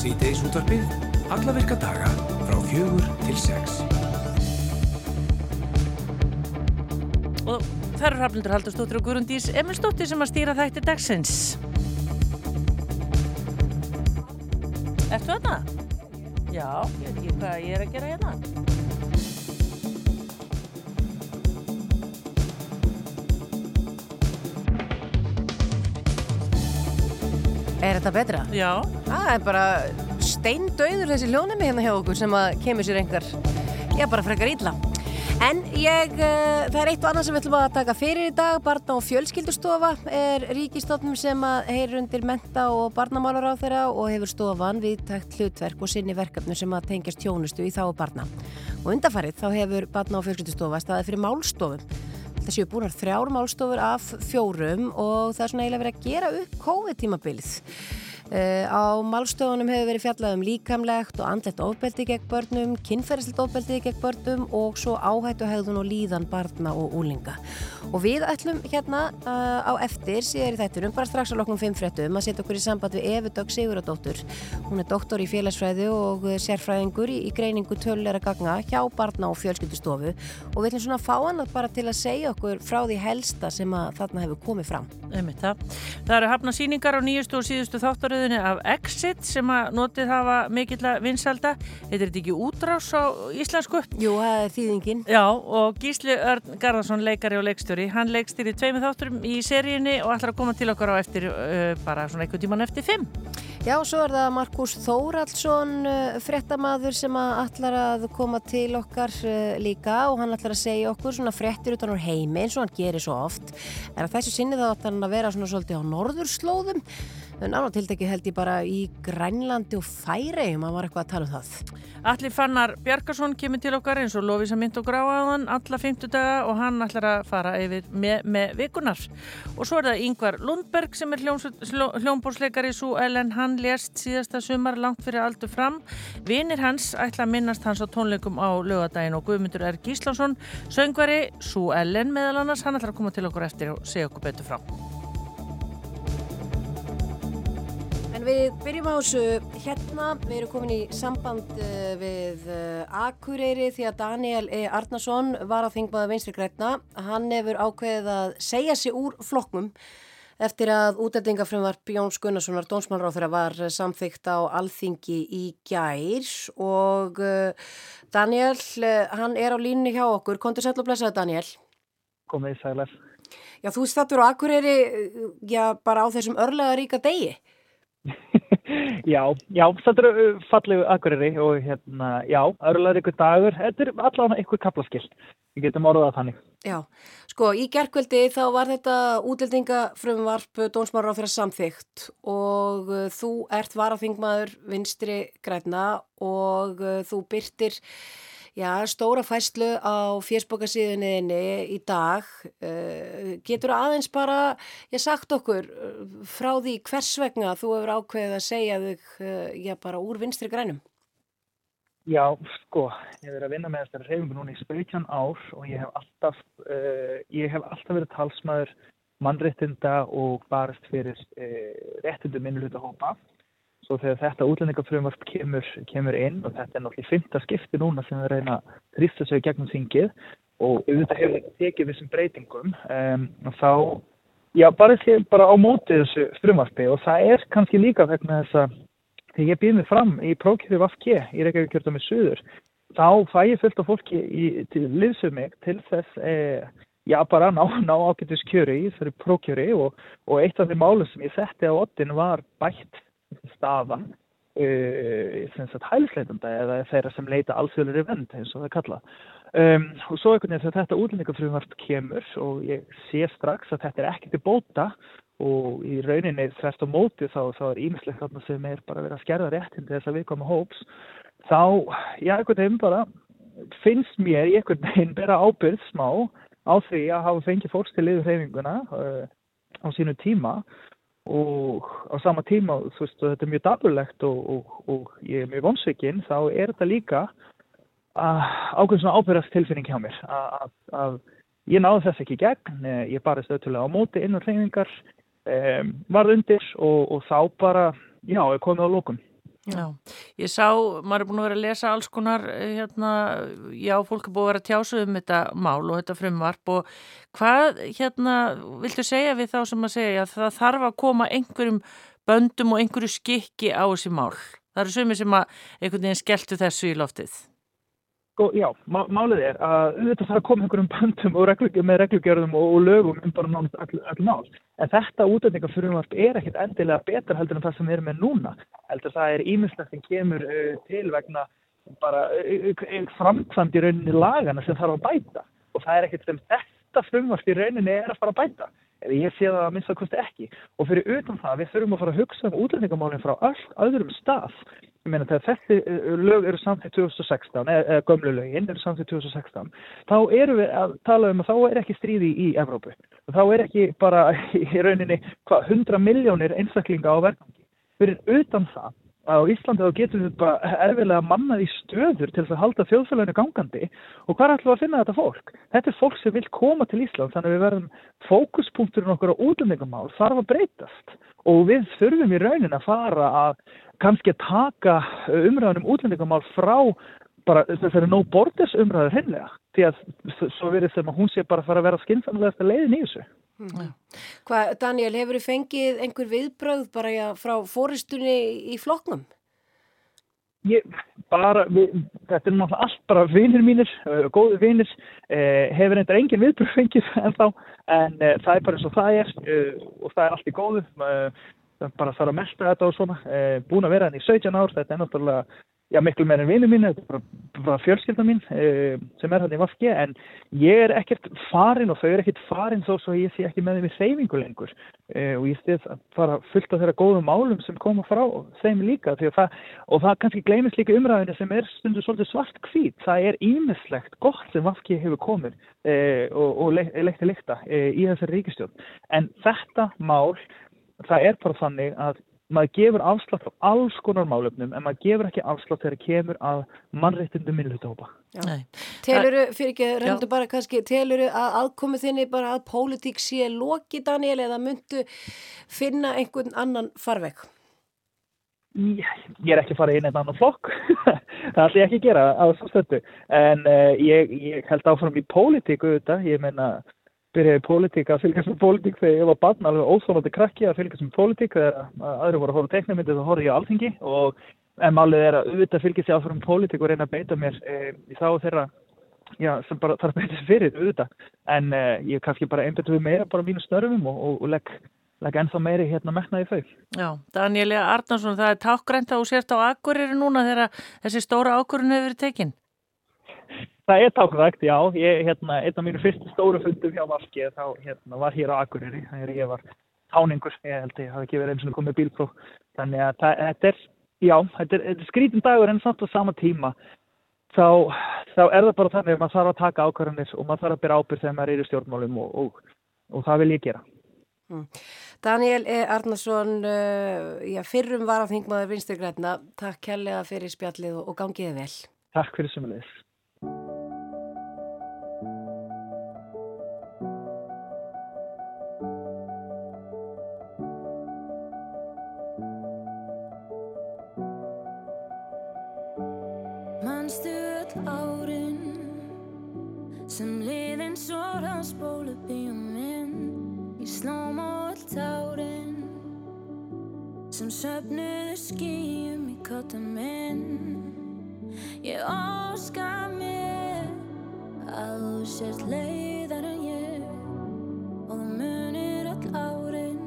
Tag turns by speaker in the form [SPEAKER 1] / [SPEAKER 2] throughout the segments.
[SPEAKER 1] Sýteis útvarpið, alla virka daga frá fjögur til sex.
[SPEAKER 2] Og það eru Hrafnildur Haldurstóttir og Guðrundís Emilstóttir sem að stýra þætti dagsins. Ertu þetta? Já, ég veit ekki hvað ég er að gera hérna.
[SPEAKER 3] Þetta betra?
[SPEAKER 2] Já.
[SPEAKER 3] Það er bara steindauður þessi hljónumi hérna hjá okkur sem að kemur sér einhver, já bara frekar ítla. En ég, uh, það er eitt og annað sem við ætlum að taka fyrir í dag, barna og fjölskyldustofa er ríkistofnum sem að heyr undir menta og barnamálar á þeirra og hefur stofan við takt hlutverk og sinni verkefnu sem að tengjast tjónustu í þá barna. Og undarfarið þá hefur barna og fjölskyldustofa staðið fyrir málstofum. Það séu búinar þrjár málstofur af fjórum og það er svona eiginlega verið að gera upp COVID-tímabilið. Uh, á málstofunum hefur verið fjallað um líkamlegt og andlegt ofbeldi gegn börnum, kynferðislegt ofbeldi gegn börnum og svo áhættu hegðun og líðan barna og úlinga. Og við ætlum hérna uh, á eftir, síðar í þættunum, bara strax á loknum 5 fréttum að setja okkur í samband við Efi Dögg Siguradóttur. Hún er doktor í félagsfræði og sérfræðingur í, í greiningu tölulegra gagna hjá barna og fjölskyldustofu og við ætlum svona að fá hann bara til að segja okkur frá því helsta sem að þarna hefur komið fram.
[SPEAKER 2] Þáttaröðinni af Exit sem að notið hafa mikill að vinsalda. Er þetta ekki útrás á íslensku?
[SPEAKER 3] Jú, það er þýðingin.
[SPEAKER 2] Já, og Gísli Örn Garðarsson, leikari og leikstjóri, hann leikstýri tveimið þátturum í seríunni og ætlar að koma til okkar á eftir uh, bara svona einhvern tíman eftir fimm.
[SPEAKER 3] Já, svo er það Markus Þóraldsson, uh, frettamaður sem að ætlar að koma til okkar uh, líka og hann ætlar að segja okkur svona frettir utan úr heimi eins og hann gerir svo oft. Að þessu sinni þá ætlar hann að vera svona svolítið á norðurslóðum en annað tiltekið held ég bara í Grænlandi og Færegjum að var eitthvað að tala um það.
[SPEAKER 2] Allir fannar Bjarkarsson kemur til okkar eins og Lófísa mynd og gráaðan alla 50 daga og hann ætlar að fara yfir með, með vikunar. Og svo er það Yngvar Lundberg sem er hljómbórsleikari svo Ellen hann lést síðasta sumar langt fyrir aldur fram. Vinir hans ætla að minnast hans á tónleikum á lögadaginn og Guðmundur R. Gíslason söngvari svo Ellen meðal annars hann ætlar að koma til okkur eftir og segja okkur betur frá.
[SPEAKER 3] En við byrjum á þessu hérna, við erum komin í samband uh, við uh, Akureyri því að Daniel E. Arnason var að þingmaða vinstri grætna. Hann hefur ákveðið að segja sig úr flokknum eftir að útendingafrömmar Jóns Gunnarssonar dónsmálráþurra var samþygt á alþingi í gær og uh, Daniel, hann er á línni hjá okkur. Kontur sætlu að blessa Daniel?
[SPEAKER 4] Komið í sælar.
[SPEAKER 3] Já, þú stættur á Akureyri, já, bara á þessum örlega ríka degi.
[SPEAKER 4] já, já, þetta eru fallegu akkuriri og hérna, já, örlaður ykkur dagur, þetta er allavega ykkur kaplaskill, við getum orðað þannig.
[SPEAKER 3] Já, sko, í gerkveldi þá var þetta útildingafrumvarp dónsmára á þeirra samþygt og uh, þú ert varaþingmaður vinstri græna og uh, þú byrtir Já, stóra fæslu á fjersbókarsíðunniðinni í dag. Uh, getur aðeins bara, ég sagt okkur, uh, frá því hvers vegna þú hefur ákveðið að segja þig, uh, já, bara úr vinstri grænum?
[SPEAKER 4] Já, sko, ég hef verið að vinna með þessari reyfingu núna í spökjan ár og ég hef alltaf, ég hef alltaf verið talsmaður mannréttinda og barist fyrir réttindu minnuluta hópa svo þegar þetta útlendingafröðumvarp kemur, kemur inn og þetta er náttúrulega fymta skipti núna sem við reyna að þrýsta sig gegnum þingið og auðvitað hefur þetta tekið þessum breytingum um, og þá, já, bara, bara á mótið þessu frumvarpi og það er kannski líka vegna þess að þegar ég býð mig fram í prókjöru Vafki í Reykjavík kjörta með Suður þá fæ ég fullt af fólki í, til liðsum mig til þess eh, já, bara ná, ná ágættis kjöru í þessari prókjöru og, og eitt af því málu sem ég setti á ottin var bætt staða uh, hælisleitanda eða þeirra sem leita alþjóðlega vend eins og það kalla um, og svo einhvern veginn þegar þetta útlendingafrumvart kemur og ég sé strax að þetta er ekki til bóta og í rauninni þræst á móti þá, þá er ímislegt þarna sem er bara verið að skerða réttin til þess að við komum hóps þá, já, einhvern veginn bara finnst mér einhvern veginn bara ábyrð smá á því að hafa fengið fólks til liður hreyfinguna uh, á sínu tíma og á sama tíma, þú veist, þetta er mjög dapurlegt og, og, og ég er mjög vonsveikinn, þá er þetta líka ákveðin svona ábyrgast tilfinning hjá mér að, að ég náðu þess ekki gegn, ég barist auðvitað á móti inn á hreyningar, um, varð undir og, og þá bara, já, ég komið á lókun.
[SPEAKER 2] Já, ég sá, maður er búin að vera að lesa alls konar, eh, hérna, já, fólk er búin að vera að tjásu um þetta mál og þetta frumvarp og hvað, hérna, viltu segja við þá sem að segja að það þarf að koma einhverjum böndum og einhverju skikki á þessi mál? Það eru sumi sem að einhvern veginn skelltu þessu í loftið.
[SPEAKER 4] Sko, já, málið er að þetta þarf að koma einhverjum bandum reglug, með reglugjörðum og, og lögum um bara nánast all, all mál. En þetta útlendingafurumvarp er ekkit endilega betra heldur en það sem við erum með núna. Heldur það er ímyndslegt sem kemur uh, til vegna bara uh, framkvæmd í rauninni lagana sem þarf að bæta. Og það er ekkit sem þetta frumvarp í rauninni er að fara að bæta. Ég sé það að minnst að kosti ekki. Og fyrir utan það, við þurfum að fara að hugsa um útlendingamálinn frá öll öðrum stað ég meina þegar þessi eh, lög eru samþitt 2016, eða gömlu lögin eru samþitt 2016, þá eru við að tala um að þá er ekki stríði í Evrópu. Þá er ekki bara í rauninni hva, 100 miljónir einstaklinga á verðangi. Fyrir utan það að á Íslandi þá getur við bara erfilega mannað í stöður til að halda þjóðfélaginu gangandi og hvað er alltaf að finna þetta fólk? Þetta er fólk sem vil koma til Ísland þannig að við verðum fókuspunkturinn okkur á útlendingamál þarf að breytast og við þurfum í raunin að fara að kannski að taka umræðanum útlendingamál frá bara þessari no borders umræður hennilega því að svo verið sem að hún sé bara að fara að vera skynnsamlega leiðin í þessu.
[SPEAKER 3] Mm. Hvað, Daniel, hefur þið fengið einhver viðbröð bara já, frá fóristunni í flokknum?
[SPEAKER 4] Ég, bara, við, þetta er náttúrulega allt bara vinnir mínir, góði vinnir, uh, hefur eitthvað engin viðbröð fengið en þá, en uh, það er bara eins og það er og það er allt í góðu, bara þarf að melda þetta og svona, búin að vera henni í 17 ár, þetta er náttúrulega já, miklu meira en vinnu mín, þetta er bara, bara fjölskylda mín e, sem er hann í Vafki en ég er ekkert farin og þau er ekkert farin þó svo ég sé ekki með þeim í reyfingu lengur. E, og ég stið að fara fullt á þeirra góðum málum sem koma frá þeim líka það, og það kannski gleymist líka umræðinu sem er stundu svolítið svart kvít, það er ímislegt gott sem Vafki hefur komið e, og, og le, leikti líkta í þessari ríkistjón en þetta mál það er bara þannig að maður gefur afslátt á alls konar málefnum en maður gefur ekki afslátt þegar það kemur að mannreittundum minnlutahópa.
[SPEAKER 3] Teluru, fyrir ekki, reyndu bara kannski, teluru að aðkomið þinni bara að pólitík sé loki Daniel eða myndu finna einhvern annan farveg?
[SPEAKER 4] Ég, ég er ekki farið inn einn annan flokk, það ætlum ég ekki að gera á þessu stöndu en uh, ég, ég held áfram í pólitíku auðvitað, ég menna byrjaði í pólitík að fylgjast með pólitík þegar ég var barn alveg óþólandi krakki að fylgjast með pólitík þegar aðri voru að hóra teknumyndi þá hóra ég á alþingi og en málið er að auðvitað fylgjast ég áfram pólitík og reyna að beita mér e, í þá þeirra já, sem bara þarf að beita fyrir auðvitað en e, ég kannski bara einbetu við meira bara mínu störfum og, og, og legg legg ennþá meiri hérna meknaði þau.
[SPEAKER 2] Já, Danieli Arnarsson, það er tákgrænt að þú sért á Akureyri núna þegar þessi stóra ákurinn hefur verið tekinn?
[SPEAKER 4] Það er tákvægt, já. Ég, hérna, einn af mínu fyrstu stóru fundum hjá Valki þá hérna, var hér á Akureyri. Þegar ég var táningur, ég held að ég hafi ekki verið eins og komið bílpróf. Þannig að það, þetta er, já, þetta er, er skrítin dagur en samt á sama tíma. Þá, þá er það bara þannig að maður þarf að taka ákvarðanir og maður þarf að byrja ábyrð þegar maður er í stjórnmálum og, og, og það vil ég gera. Mm.
[SPEAKER 3] Daniel E. Arnarsson, uh, já, fyrrum var að þingmaður vinsturgræna. Takk kærlega fyrir spjallið og gangiði vel.
[SPEAKER 4] Takk fyrir
[SPEAKER 5] sem sem söfnuðu skýjum í kotta minn. Ég óska mér að þú sért leiðar en ég og þú munir öll árin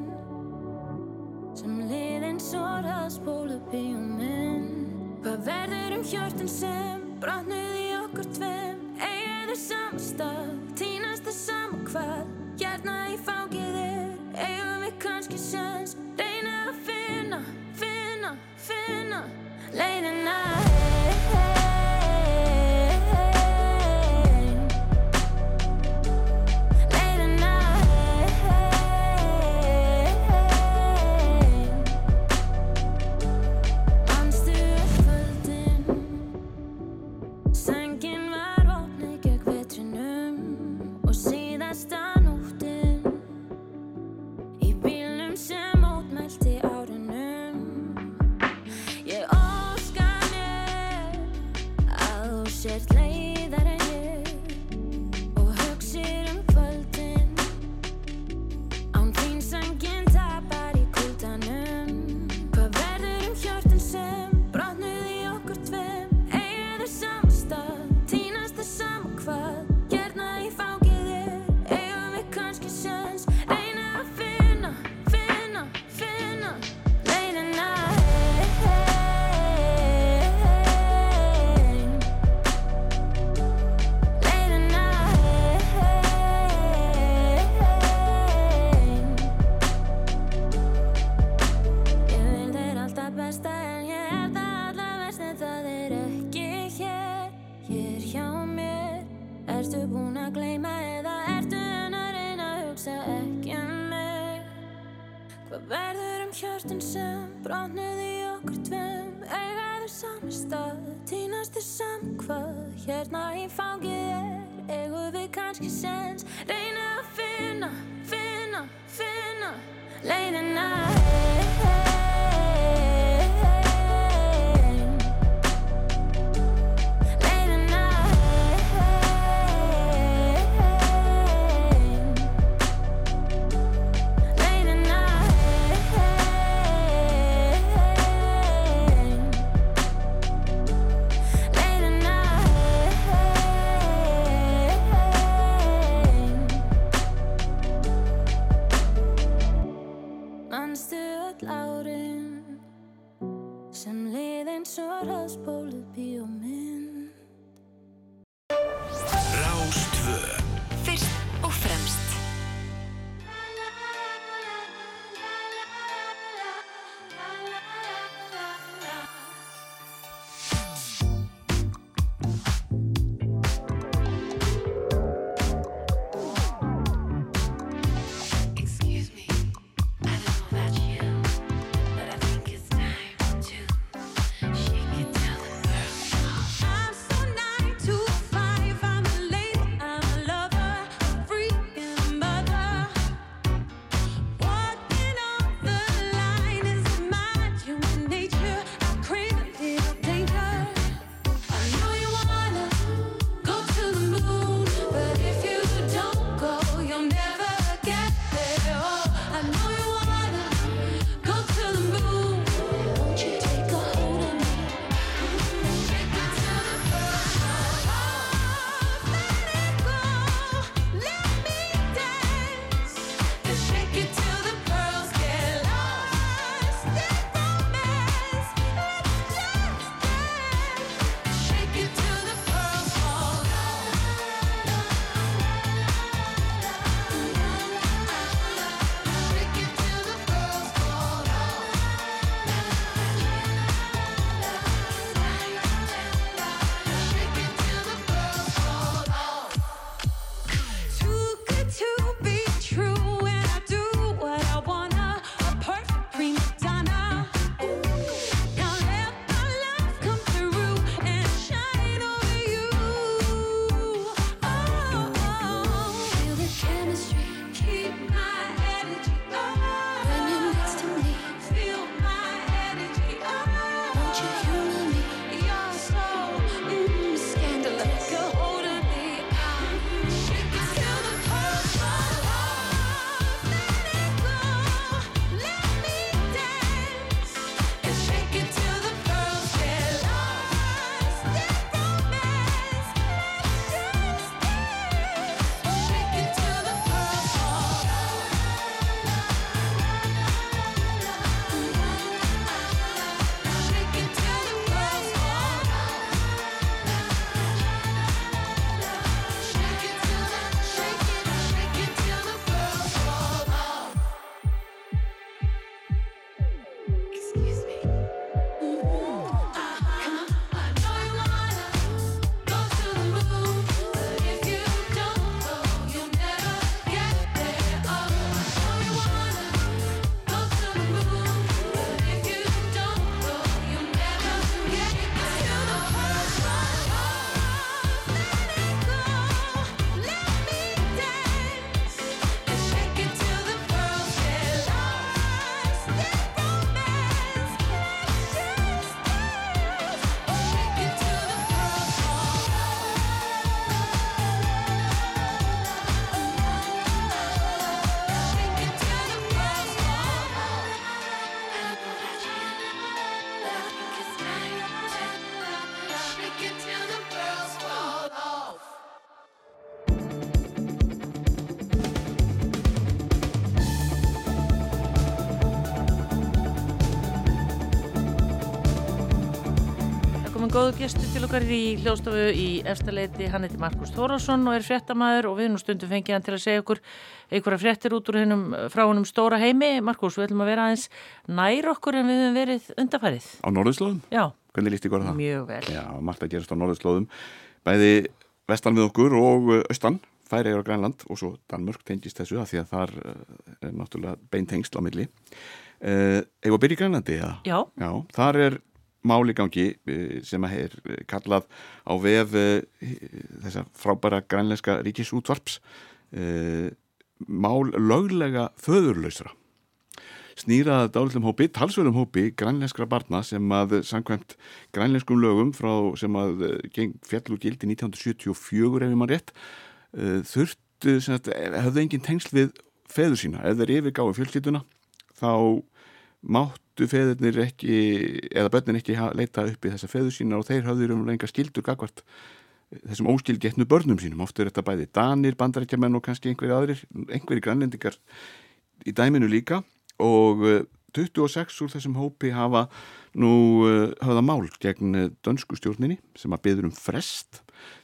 [SPEAKER 5] sem liðin svora spólu bíum minn. Hvað verður um hjörtin sem brotnuð
[SPEAKER 2] góðu gæstu til okkar í hljóstofu í efstaleiti. Hann heiti Markus Þórásson og er fréttamaður og við nú stundum fengið hann til að segja okkur einhverja fréttir út úr hennum frá hennum stóra heimi. Markus, við ætlum að vera aðeins nær okkur en við höfum verið undarfærið.
[SPEAKER 6] Á norðurslóðum?
[SPEAKER 2] Já.
[SPEAKER 6] Hvernig líst ykkur það?
[SPEAKER 2] Mjög vel.
[SPEAKER 6] Já, margt að gerast á norðurslóðum. Bæði vestan við okkur og austan, Færiðar og Grænland og svo Danmörk tengist þessu að því að þar er náttúrulega beintengsl á milli. Uh, Eða byrja í Grænlandi, ja?
[SPEAKER 2] Já.
[SPEAKER 6] Já, þar er máli gangi sem er kallað á vef þessa frábæra grænlenska ríkisútvarps mál löglega föðurlausra. Snýraða dálitlega hópi, talsverðum hópi grænlenskra barna sem að samkvæmt grænlenskum lögum frá sem að fjallu gildi 1974 ef ég maður rétt þurftu, höfðu engin tengsl við feður sína, ef þeir yfirgáðu fjölskytuna þá máttu feðurnir ekki eða börnin ekki leita upp í þessa feður sína og þeir höfður um lenga skildur gagvart þessum óskilgetnu börnum sínum ofta er þetta bæði danir, bandarækjamenn og kannski einhverju aðrir, einhverju grænlendingar í dæminu líka og 26 úr þessum hópi hafa nú höfða mál gegn dönsku stjórninni sem að byður um frest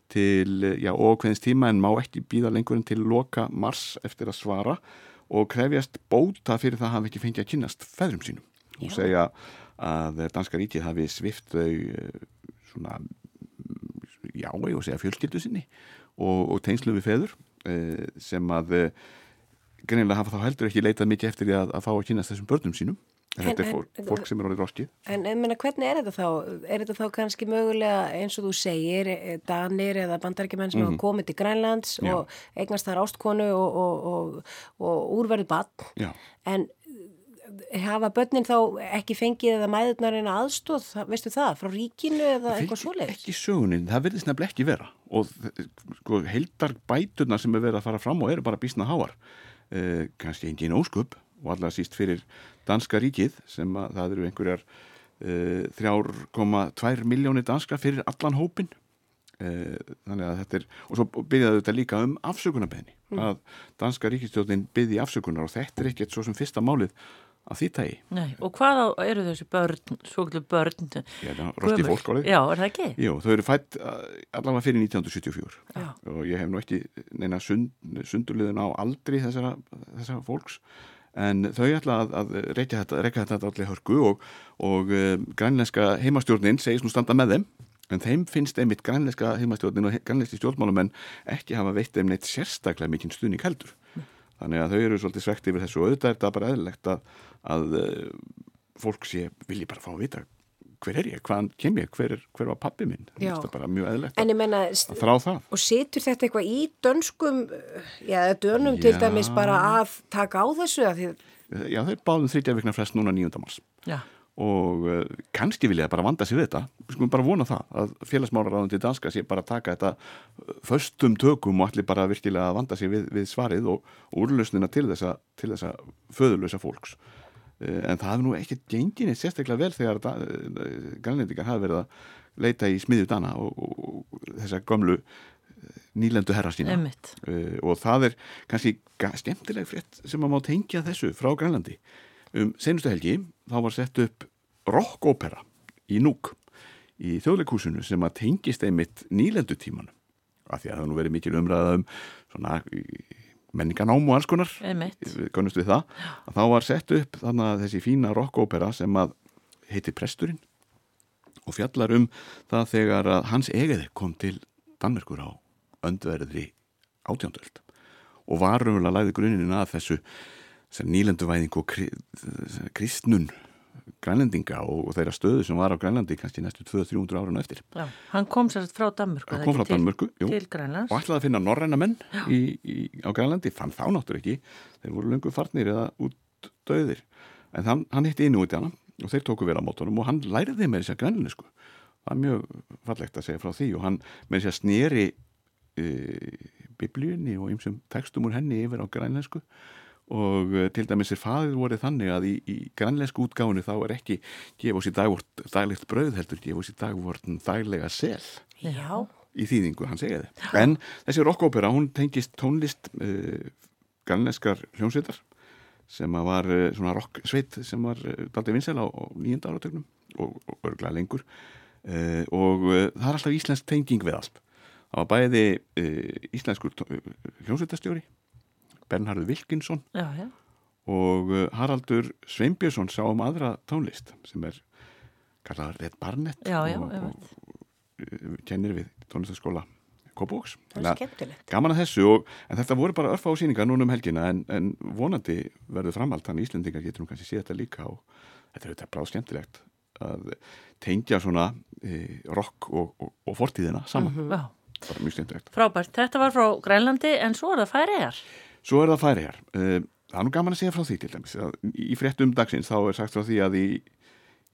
[SPEAKER 6] til, já, ókveðins tíma en má ekki býða lengur en til loka mars eftir að svara og krefjast bóta fyrir það að hafa ekki fengið að kynast feðrum sínum. Og segja að danska ríkið hafi svift þau svona já, ég voru að segja fjölskyldu sinni og, og tengslu við feður sem að greinilega hafa þá heldur ekki leitað mikið eftir að, að fá að kynast þessum börnum sínum en, en þetta er fólk, fólk sem er orðið roskið
[SPEAKER 3] En, en menna, hvernig er þetta þá? Er þetta þá kannski mögulega eins og þú segir danir eða bandarækjumenn sem mm -hmm. hafa komið til Grænlands Já. og eignast þar ástkonu og, og, og, og úrverðu bann en hafa börnin þá ekki fengið eða mæðurnarinn aðstóð, veistu það, frá ríkinu eða eitthvað svoleiðis?
[SPEAKER 6] Ekki sögunin, það verðist nefnilega ekki vera og sko, heldar bæturnar sem er verið að fara fram og eru bara bísna háar eh, kannski engin ósköp og allar síst fyrir danska ríkið sem að það eru einhverjar uh, 3,2 miljónir danska fyrir allan hópin uh, þannig að þetta er og svo byrjaði þetta líka um afsökunarbeðni mm. að danska ríkistjóðin byrði afsökunar og þetta er ekkert svo sem fyrsta málið af því tægi.
[SPEAKER 2] Nei, og hvað á, eru þessi börn, svoklu börn?
[SPEAKER 6] Já, rosti fólkskólið.
[SPEAKER 2] Já, er það ekki?
[SPEAKER 6] Jú, þau eru fætt allavega fyrir 1974
[SPEAKER 2] Já.
[SPEAKER 6] og ég hef nú ekki neina sund, sundurliðin á aldri þessara, þessara fólks en þau ætla að, að reyka þetta, þetta allir hörku og, og um, grænlenska heimastjórnin segist nú standa með þeim en þeim finnst einmitt grænlenska heimastjórnin og grænlenski stjórnmálumenn ekki hafa veitt þeim neitt sérstaklega mikinn stuðning heldur mm. Þannig að þau eru svolítið svegt yfir þessu og auðvitað er þetta bara eðlilegt að, að fólk sé vilji bara fá að vita hver er ég, hvaðan kem ég, hver, er, hver var pappi minn það er bara mjög eðlert að,
[SPEAKER 3] menna,
[SPEAKER 6] að þrá það
[SPEAKER 3] og setur þetta eitthvað í dönskum já, dönum já. til dæmis bara að taka á þessu að
[SPEAKER 6] því... já, þeir báðum þrítja vikna flest núna 9. mars
[SPEAKER 2] já.
[SPEAKER 6] Og uh, kannski vilja bara vanda sér þetta. Við skulum bara vona það að félagsmálaráðan til danska sé bara taka þetta föstum tökum og allir bara virkilega að vanda sér við, við svarið og, og úrlösnina til þessa, til þessa föðulösa fólks. Eh, en það hefur nú ekkert gengin eitt sérstaklega vel þegar eh, grænlendingar hafa verið að leita í smiðju dana og, og, og þessa gömlu eh, nýlendu herra sína. Uh, og það er kannski skemmtileg frétt sem að má tengja þessu frá Grænlandi um senustu helgi þá var sett upp rockopera í Núk í þjóðleikúsinu sem að tengist einmitt nýlendu tímanu af því að það nú verið mikil umræða um svona menninganám og alls konar. Konust við það. Að þá var sett upp þannig að þessi fína rockopera sem að heiti Presturinn og fjallar um það þegar að hans egiði kom til Danmerkur á öndverðri átjóndöld og var raunverulega læði grunin að þessu nýlenduvæðing og kristnun grænlendinga og, og þeirra stöðu sem var á Grænlandi kannski næstu 200-300 árun eftir.
[SPEAKER 2] Já, hann kom sérst frá Danmörku
[SPEAKER 6] hann kom frá Danmörku
[SPEAKER 2] Grænlands.
[SPEAKER 6] Og ætlaði að finna norræna menn í, í, á Grænlandi. Fann þá náttúrulega ekki. Þeir voru lengur farnir eða út döðir en hann, hann hitti inn út í hana og þeir tóku vel á mótunum og hann læriði með þess að grænlensku það er mjög fallegt að segja frá því og hann með þess að snýri e, biblíunni og einsum tekstum úr henni yfir á grænlensku og eh, til dæmis er faðið vorið þannig að í, í grannleinsku útgáinu þá er ekki gefa sér dagvort daglegt brauð heldur gefa sér dagvortin daglega sel.
[SPEAKER 2] Já.
[SPEAKER 6] í þýðingu, hann segja þið en þessi rockopera, hún tengist tónlist uh, eh, grannleiskar hljómsveitar sem var uh, svona rock sveit sem var uh, daldið vinsel á, nýjönda áratögnum og, og örglega lengur. Uh, og uh, það er alltaf íslensk tenging við allt. Það var bæði uh, íslenskur hljómsveitastjóri Bernhardur Wilkinsson
[SPEAKER 2] Já, já.
[SPEAKER 6] og uh, Haraldur Sveinbjörnsson sá um aðra tónlist sem er kallaður Red Barnett
[SPEAKER 2] Já,
[SPEAKER 6] og,
[SPEAKER 2] einmitt.
[SPEAKER 6] og uh, kennir við tónlistaskóla
[SPEAKER 3] er skemmtilegt.
[SPEAKER 6] gaman að þessu og, en þetta voru bara örfa á síningar núna um helgina en, en vonandi verður framhald þannig Íslendingar getur nú kannski séð þetta líka og þetta er auðvitað bráð skemmtilegt að tengja svona e, rock og, og, og fortíðina saman
[SPEAKER 2] Já.
[SPEAKER 6] bara mjög skemmtilegt
[SPEAKER 2] Frábært. Þetta var frá Grænlandi en svo er það færiðar.
[SPEAKER 6] Svo er það færi hér uh, það er nú gaman að segja frá því til dæmis í fréttum dagsins þá er sagt frá því að í,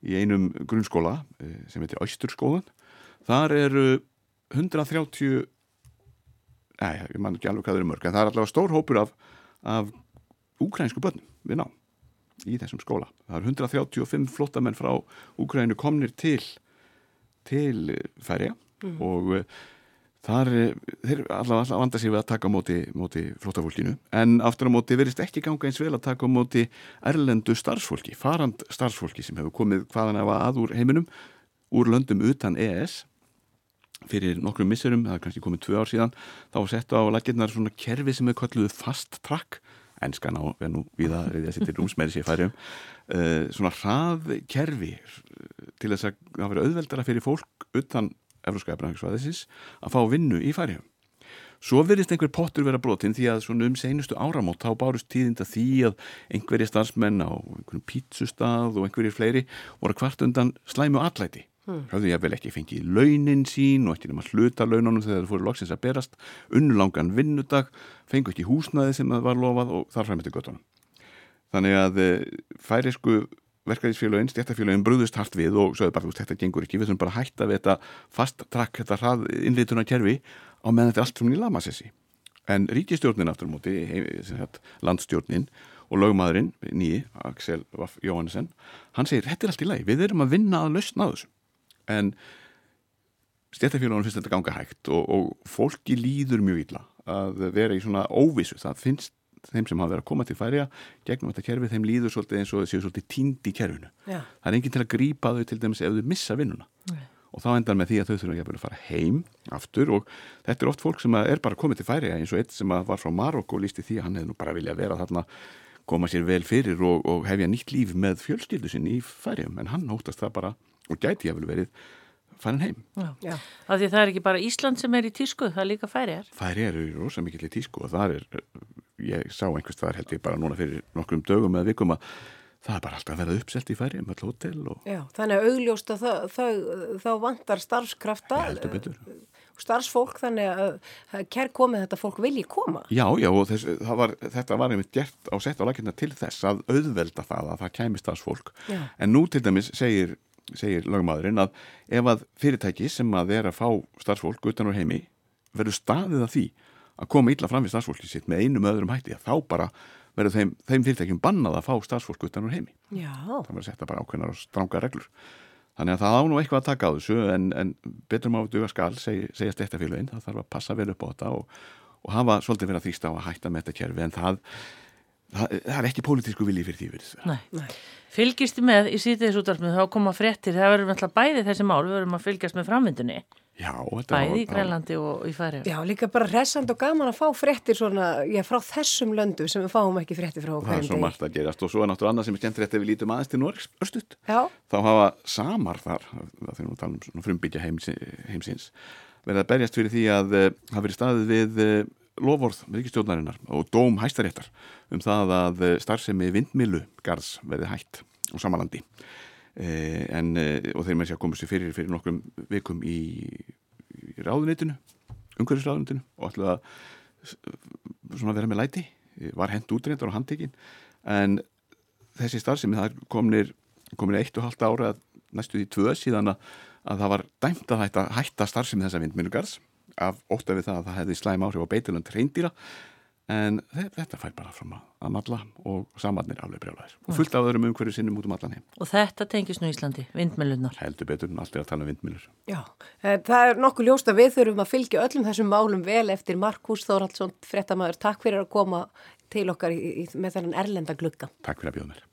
[SPEAKER 6] í einum grunnskóla uh, sem heitir Östurskólan þar eru 130 nei, ég man ekki alveg hvað það eru mörg en það er allavega stór hópur af, af úkrænsku börnum við ná í þessum skóla. Það eru 135 flottamenn frá Úkrænu komnir til til færiða og uh, þar eh, þeir allavega allavega vanda sér við að taka á móti, móti flottafólkinu en aftur á móti verist ekki ganga eins vel að taka á móti erlendu starfsfólki, farand starfsfólki sem hefur komið hvaðan efa að úr heiminum úr löndum utan EES fyrir nokkrum misserum, það er kannski komið tvö ár síðan þá settu á laginnar svona kerfi sem er kalluð fast track. Enskan á, en nú við að reyðja sér til rúmsmeiri sér færum uh, svona hraðkerfi til þess að það veri auðveldara fyrir fólk utan Evróska efnahagsvæðisins að fá vinnu í færiðum. Svo verðist einhver pottur vera brotin því að um seinustu áramót þá bárust tíðinda því að einhverjir starfsmenn á einhverjum pítsustað og einhverjir fleiri voru kvart undan slæmu allæti. Hmm. Hafðu ég vel ekki fengið launin sín og ekki nema hluta laununum þegar það fóru loksins að berast, unnulangan vinnudag, fengu ekki húsnaði sem það var lofað og þar eftir göttunum. Þannig að færisku verkefæðisfélagin, stjættafélagin brúðust hart við og sögðu bara, þú veist, þetta gengur ekki, við þurfum bara að hætta við þetta fast trakk, þetta hrað innlituna kerfi á meðan þetta er allt frá lamasessi. En ríkistjórnin aftur móti, landstjórnin og lögmaðurinn, nýi, Axel Jóhannesson, hann segir, þetta er allt í lagi, við erum að vinna að lausna þessu. En stjættafélagunum finnst þetta ganga hægt og, og fólki líður mjög illa að vera í svona óvissu, það finnst þeim sem hafa verið að koma til færiða gegnum þetta kerfi, þeim líður svolítið eins og séu svolítið tínd í kerfinu.
[SPEAKER 3] Já.
[SPEAKER 6] Það er enginn til að grípa þau til dæmis ef þau missa vinnuna.
[SPEAKER 2] Nei.
[SPEAKER 6] Og þá endar með því að þau þurfa að fara heim aftur og þetta er oft fólk sem er bara komið til færiða eins og eitt sem var frá Marokko lísti því að hann hefði nú bara viljað vera þarna koma sér vel fyrir og, og hefja nýtt líf með fjölskyldu sinni í færiðum en hann hóttast það bara og gæti ég vel verið farin heim.
[SPEAKER 2] Já.
[SPEAKER 3] Já.
[SPEAKER 2] Því það er ekki bara Ísland sem er í tísku, það er líka færiðar.
[SPEAKER 6] Færi eru rosa mikill í tísku og það er, ég sá einhvers það held ég bara núna fyrir nokkrum dögum eða vikum að það er bara alltaf að verða uppselt í færi með hótel og
[SPEAKER 3] Já, þannig að augljóst að það, það, þá vantar starfskrafta,
[SPEAKER 6] betur.
[SPEAKER 3] starfsfólk, þannig að kær komið þetta fólk vilji koma.
[SPEAKER 6] Já, já, og þess, var, þetta var einmitt gert á sett á lakirna til þess að auðvelda það að það kæmi starfsfólk.
[SPEAKER 3] Já.
[SPEAKER 6] En nú til dæmis segir, segir lögmaðurinn að ef að fyrirtæki sem að er að fá starfsfólk utan úr heimi verður staðið að því að koma illa fram við starfsfólki sitt með einum öðrum hætti að þá bara verður þeim, þeim fyrirtækjum bannað að fá starfsfólk utan úr heimi.
[SPEAKER 3] Já,
[SPEAKER 6] Það verður að setja bara ákveðnar og stranga reglur. Þannig að það á nú eitthvað að taka á þessu en, en betur má duga skal seg, segja stættafélaginn, það þarf að passa vel upp á þetta og, og hafa svolítið verið að þýsta á að hætta með þetta kerfi en það, það, það er ekki pólitísku vilji fyrir því verið.
[SPEAKER 2] Nei.
[SPEAKER 3] Nei.
[SPEAKER 2] Fylgistu með í sítiðis útvarpinu þá koma fréttir, það verður alltaf bæði þessi mál, við verðum að fylgjast með framvindunni,
[SPEAKER 6] Já,
[SPEAKER 2] bæði í Grænlandi og í færiðar.
[SPEAKER 3] Já, líka bara hressand og gaman að fá fréttir svona, já, frá þessum löndum sem við fáum ekki fréttir frá
[SPEAKER 6] það er
[SPEAKER 3] hverjum
[SPEAKER 6] svo margt að gerast og svo er náttúrulega annað sem er skemmtilegt ef við lítum aðeins til Norges örstutt.
[SPEAKER 3] Já,
[SPEAKER 6] Þá hafa samar þar, það þegar við talum um svona frumbyggja heims, heimsins, verið að berjast fyrir því að uh, hafa verið staðið við uh, lofvorð ríkistjórnarinnar og dóm hæstaréttar um það að uh, starfsemi vindmilu garðs verið hætt á samalandi. Uh, en, uh, og þeir með sér koma sér fyrir fyrir nokkrum vikum í, í ráðunitinu, umhverfisráðunitinu og ætlaði að vera með læti, var hent útreyndar og handtekinn. En þessi starfsemi það komnir, komnir eitt og halvt ára næstu því tvö síðan að, að það var dæmt að hætta, hætta starfsemi þessa vindminnugars af ótta við það að það hefði slæm áhrif á beitilönd reyndýra en þe- þetta fær bara fram að, að malla og samarnir alveg brjálæðir og fullt af öðrum umhverju sinnum út um allan heim
[SPEAKER 2] Og þetta tengist nú Íslandi, vindmjölunar.
[SPEAKER 6] heldur betur en allt er að tala um vindmilur
[SPEAKER 3] já. Eh, Það er nokkuð ljóst að við þurfum að fylgja öllum þessum málum vel eftir Markus Þóraldsson, fréttamaður. Takk fyrir að koma til okkar í, í, með þennan erlenda glugga.
[SPEAKER 6] Takk fyrir að bjóða mér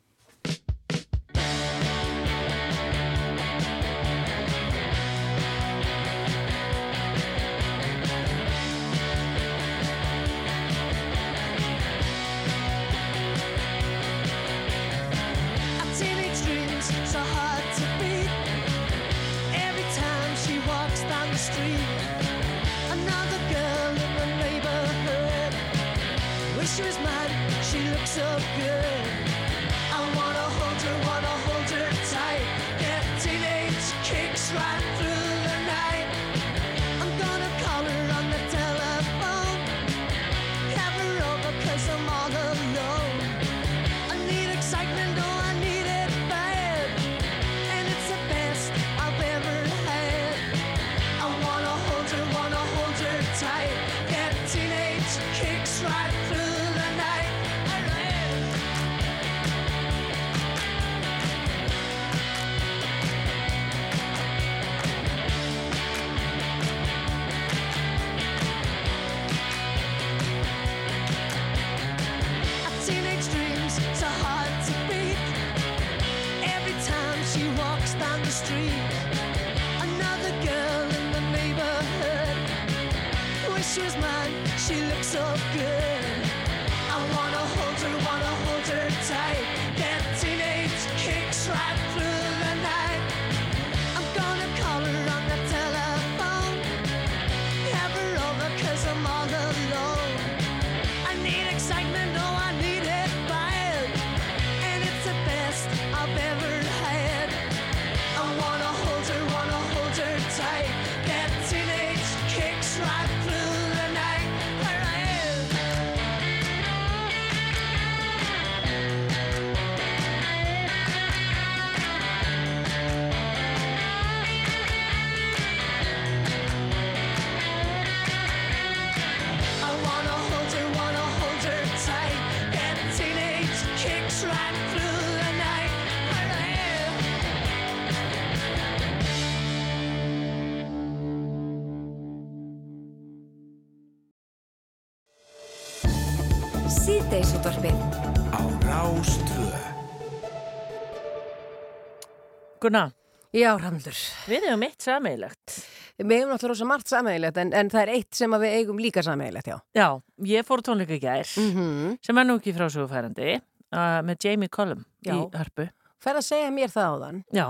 [SPEAKER 2] Gunnar,
[SPEAKER 3] Já, Ramlur
[SPEAKER 2] við hefum eitt sameigilegt.
[SPEAKER 3] Við hefum náttúrulega rosa margt sameiginlegt en, en það er eitt sem að við eigum líka sameiginlegt, já
[SPEAKER 2] Já, ég fór tónleika í gær,
[SPEAKER 3] mm
[SPEAKER 2] sem er nú ekki frásugufærandi, uh, með Jamie Cullum
[SPEAKER 3] Já.
[SPEAKER 2] í hörpu.
[SPEAKER 3] Fer að segja mér það á þann
[SPEAKER 2] Já,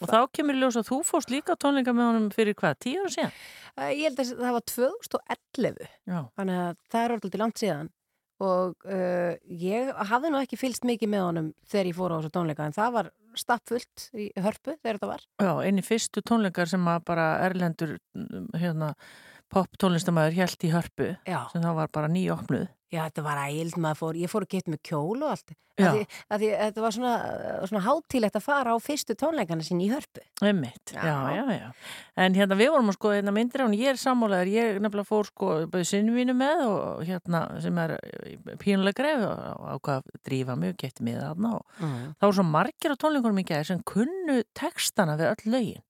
[SPEAKER 2] og þá kemur ljós að þú fórst líka tónleika með honum fyrir hvað, tíu ára síðan?
[SPEAKER 3] Ég held að það var 2011
[SPEAKER 2] Já.
[SPEAKER 3] þannig að það er orðið til langt síðan og uh, ég hafði nú ekki fylst mikið með honum þegar ég fór á þessu tónleika en það var stappfullt í hörpu þegar þetta var.
[SPEAKER 2] Já, eini fyrstu tónleikar sem að bara Erlendur mm, hérna, pop tónlistamæður held í hörpu
[SPEAKER 3] Já,
[SPEAKER 2] sem þá var bara nýjopnuð.
[SPEAKER 3] já þetta var ægild maður fór, ég fór að geta með kjól og allt að því, að því þetta var svona, svona hátílegt að fara á fyrstu tónleikana sín í hörpu
[SPEAKER 2] Einmitt, já.
[SPEAKER 3] Já.
[SPEAKER 2] já, já, En hérna við vorum að sko hérna myndir á hún, ég er sammálaður, ég nefnilega fór sko bæði sinni mínu með og hérna sem er pínulega greið og ákvað að drífa mig og geti mig þarna og
[SPEAKER 3] mm.
[SPEAKER 2] það voru svo margir á tónleikunum í gæðir sem kunnu textana við öll lögin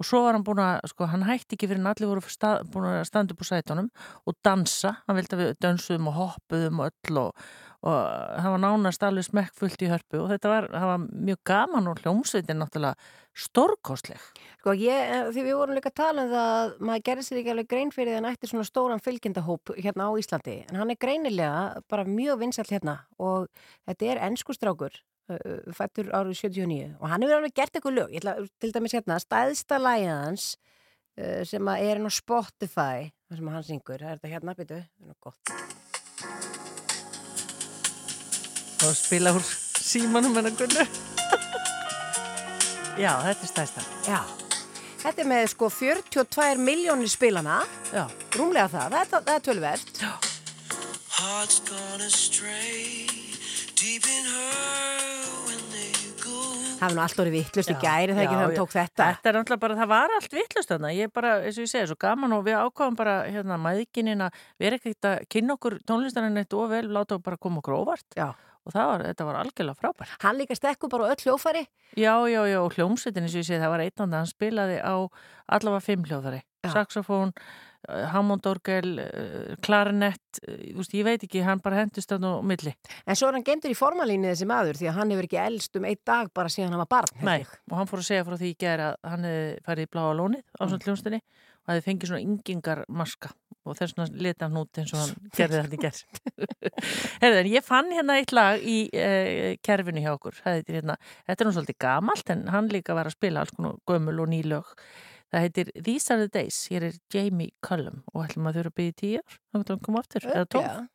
[SPEAKER 2] og svo var hann búin að, sko, hann hætti ekki fyrir en allir voru stað, búin að standa upp úr sætunum og dansa, hann vildi að við dönsuðum og hoppuðum og öll og, og það var nánast alveg smekkfullt í hörpu. Og þetta var, var mjög gaman og hljómsveitin náttúrulega stórkostleg.
[SPEAKER 3] Sko ég, eh, því við vorum líka að tala um það að maður gerir sér ekki alveg grein fyrir því að hann ætti svona stóran fylgjendahóp hérna á Íslandi. En hann er greinilega bara mjög vinsall hérna og þetta er ennskustrákur uh, fættur árið 79 og hann hefur alveg gert eitthvað lög, ég ætla til dæmis hérna stæðsta lægið hans uh, sem að er á Spotify það sem hann syngur, það er þetta hérna, byrju það er nú gott.
[SPEAKER 2] Og spila úr símanum hennar Gunnu. Já, þetta er stæsta.
[SPEAKER 3] Já, þetta er með sko 42 miljónir spilana.
[SPEAKER 2] Já,
[SPEAKER 3] rúmlega það, það er, það er tölvert
[SPEAKER 7] Hearts gone astray,
[SPEAKER 3] Það er nú allt orðið vittlust í gæri það þegar hann
[SPEAKER 2] já.
[SPEAKER 3] tók þetta
[SPEAKER 2] Þetta er náttúrulega bara, það var allt vittlust þarna, ég bara, eins og ég segi, svo gaman og við ákváðum bara, hérna, maðurkinina, við erum ekkert að kynna okkur tónlistarinn eitt og vel, láta okkur bara koma okkur óvart
[SPEAKER 3] Já.
[SPEAKER 2] og það var, þetta var algjörlega frábært.
[SPEAKER 3] Hann líka stekku bara öll hljófari
[SPEAKER 2] Já, já, já, og hljómsveitin, eins og ég segi, það var einnandi, hann spilaði á allavega fimm hljóðari,
[SPEAKER 3] Já.
[SPEAKER 2] saxofón, uh, hammondorgel, uh, klarinett, uh, þú veist, ég veit ekki, hann bara hendist þarna á milli.
[SPEAKER 3] En svo er hann gemdur í formalínu þessi maður því að hann hefur ekki elst um einn dag bara síðan hann var barn.
[SPEAKER 2] Nei, og hann fór að segja frá því í gera að hann hefði farið í bláa lónið á svona hljónstinni og hefði fengið svona yngingar maska og þess vegna leta hann út eins og hann gerði þetta í gerð. Herðin, ég fann hérna eitt lag í uh, kerfinu hjá okkur. Það heitir hérna, þetta er nú svolítið gamalt en hann líka var að spila alls konar gömul og nýlög. Það heitir These are the days, hér er Jamie Cullum og ætlum að þurfa að byggja tíu ár, þá getur hann koma aftur, eða.
[SPEAKER 3] Örugglega.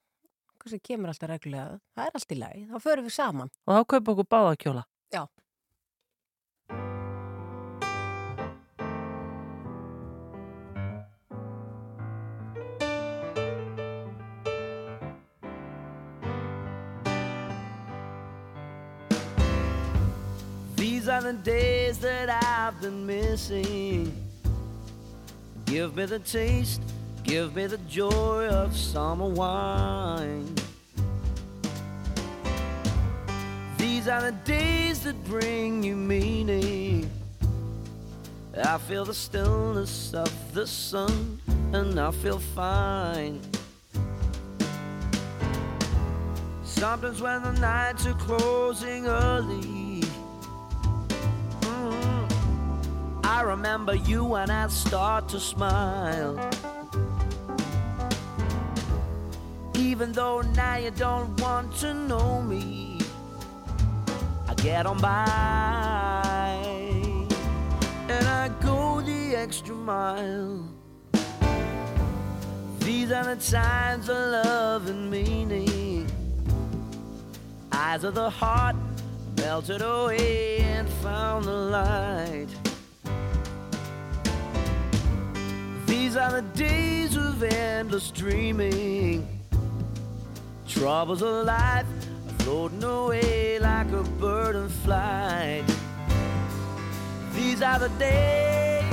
[SPEAKER 3] fólk sem kemur alltaf reglulega, það er allt í lagi, þá förum við saman.
[SPEAKER 2] Og þá kaupa okkur báða kjóla.
[SPEAKER 3] Já.
[SPEAKER 8] These are the days that I've been missing. Give me the taste, give me the joy of summer wine. These are the days that bring you meaning. I feel the stillness of the sun and I feel fine. Sometimes when the nights are closing early, remember you and I start to smile. Even though now you don't want to know me, I get on by and I go the extra mile. These are the times of love and meaning. Eyes of the heart melted away and found the light. These are the days of endless dreaming. Troubles of life are floating away like a bird in flight. These are the days.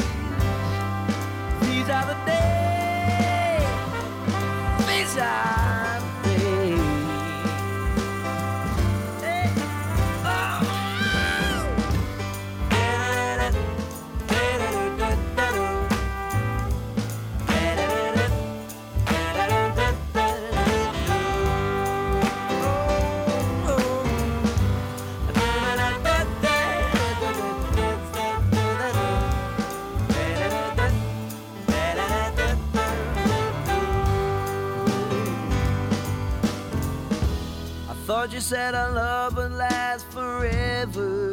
[SPEAKER 8] These are the days. These are You said our love would last forever.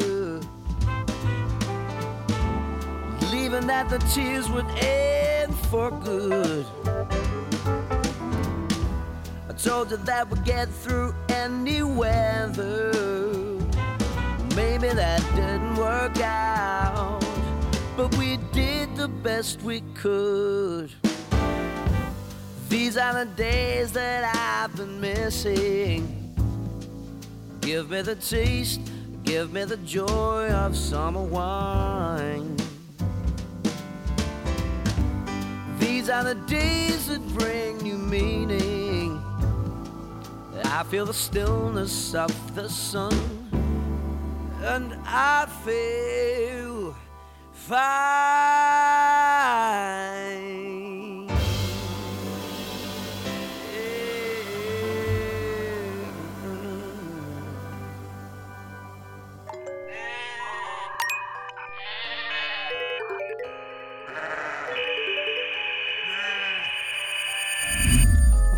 [SPEAKER 8] Believing that the tears would end for good. I told you that we'd get through any weather. Maybe that didn't work out, but we did the best we could. These are the days that I've been missing. Give me the taste, give me the joy of summer wine. These are the days that bring new meaning. I feel the stillness of the sun, and I feel fine.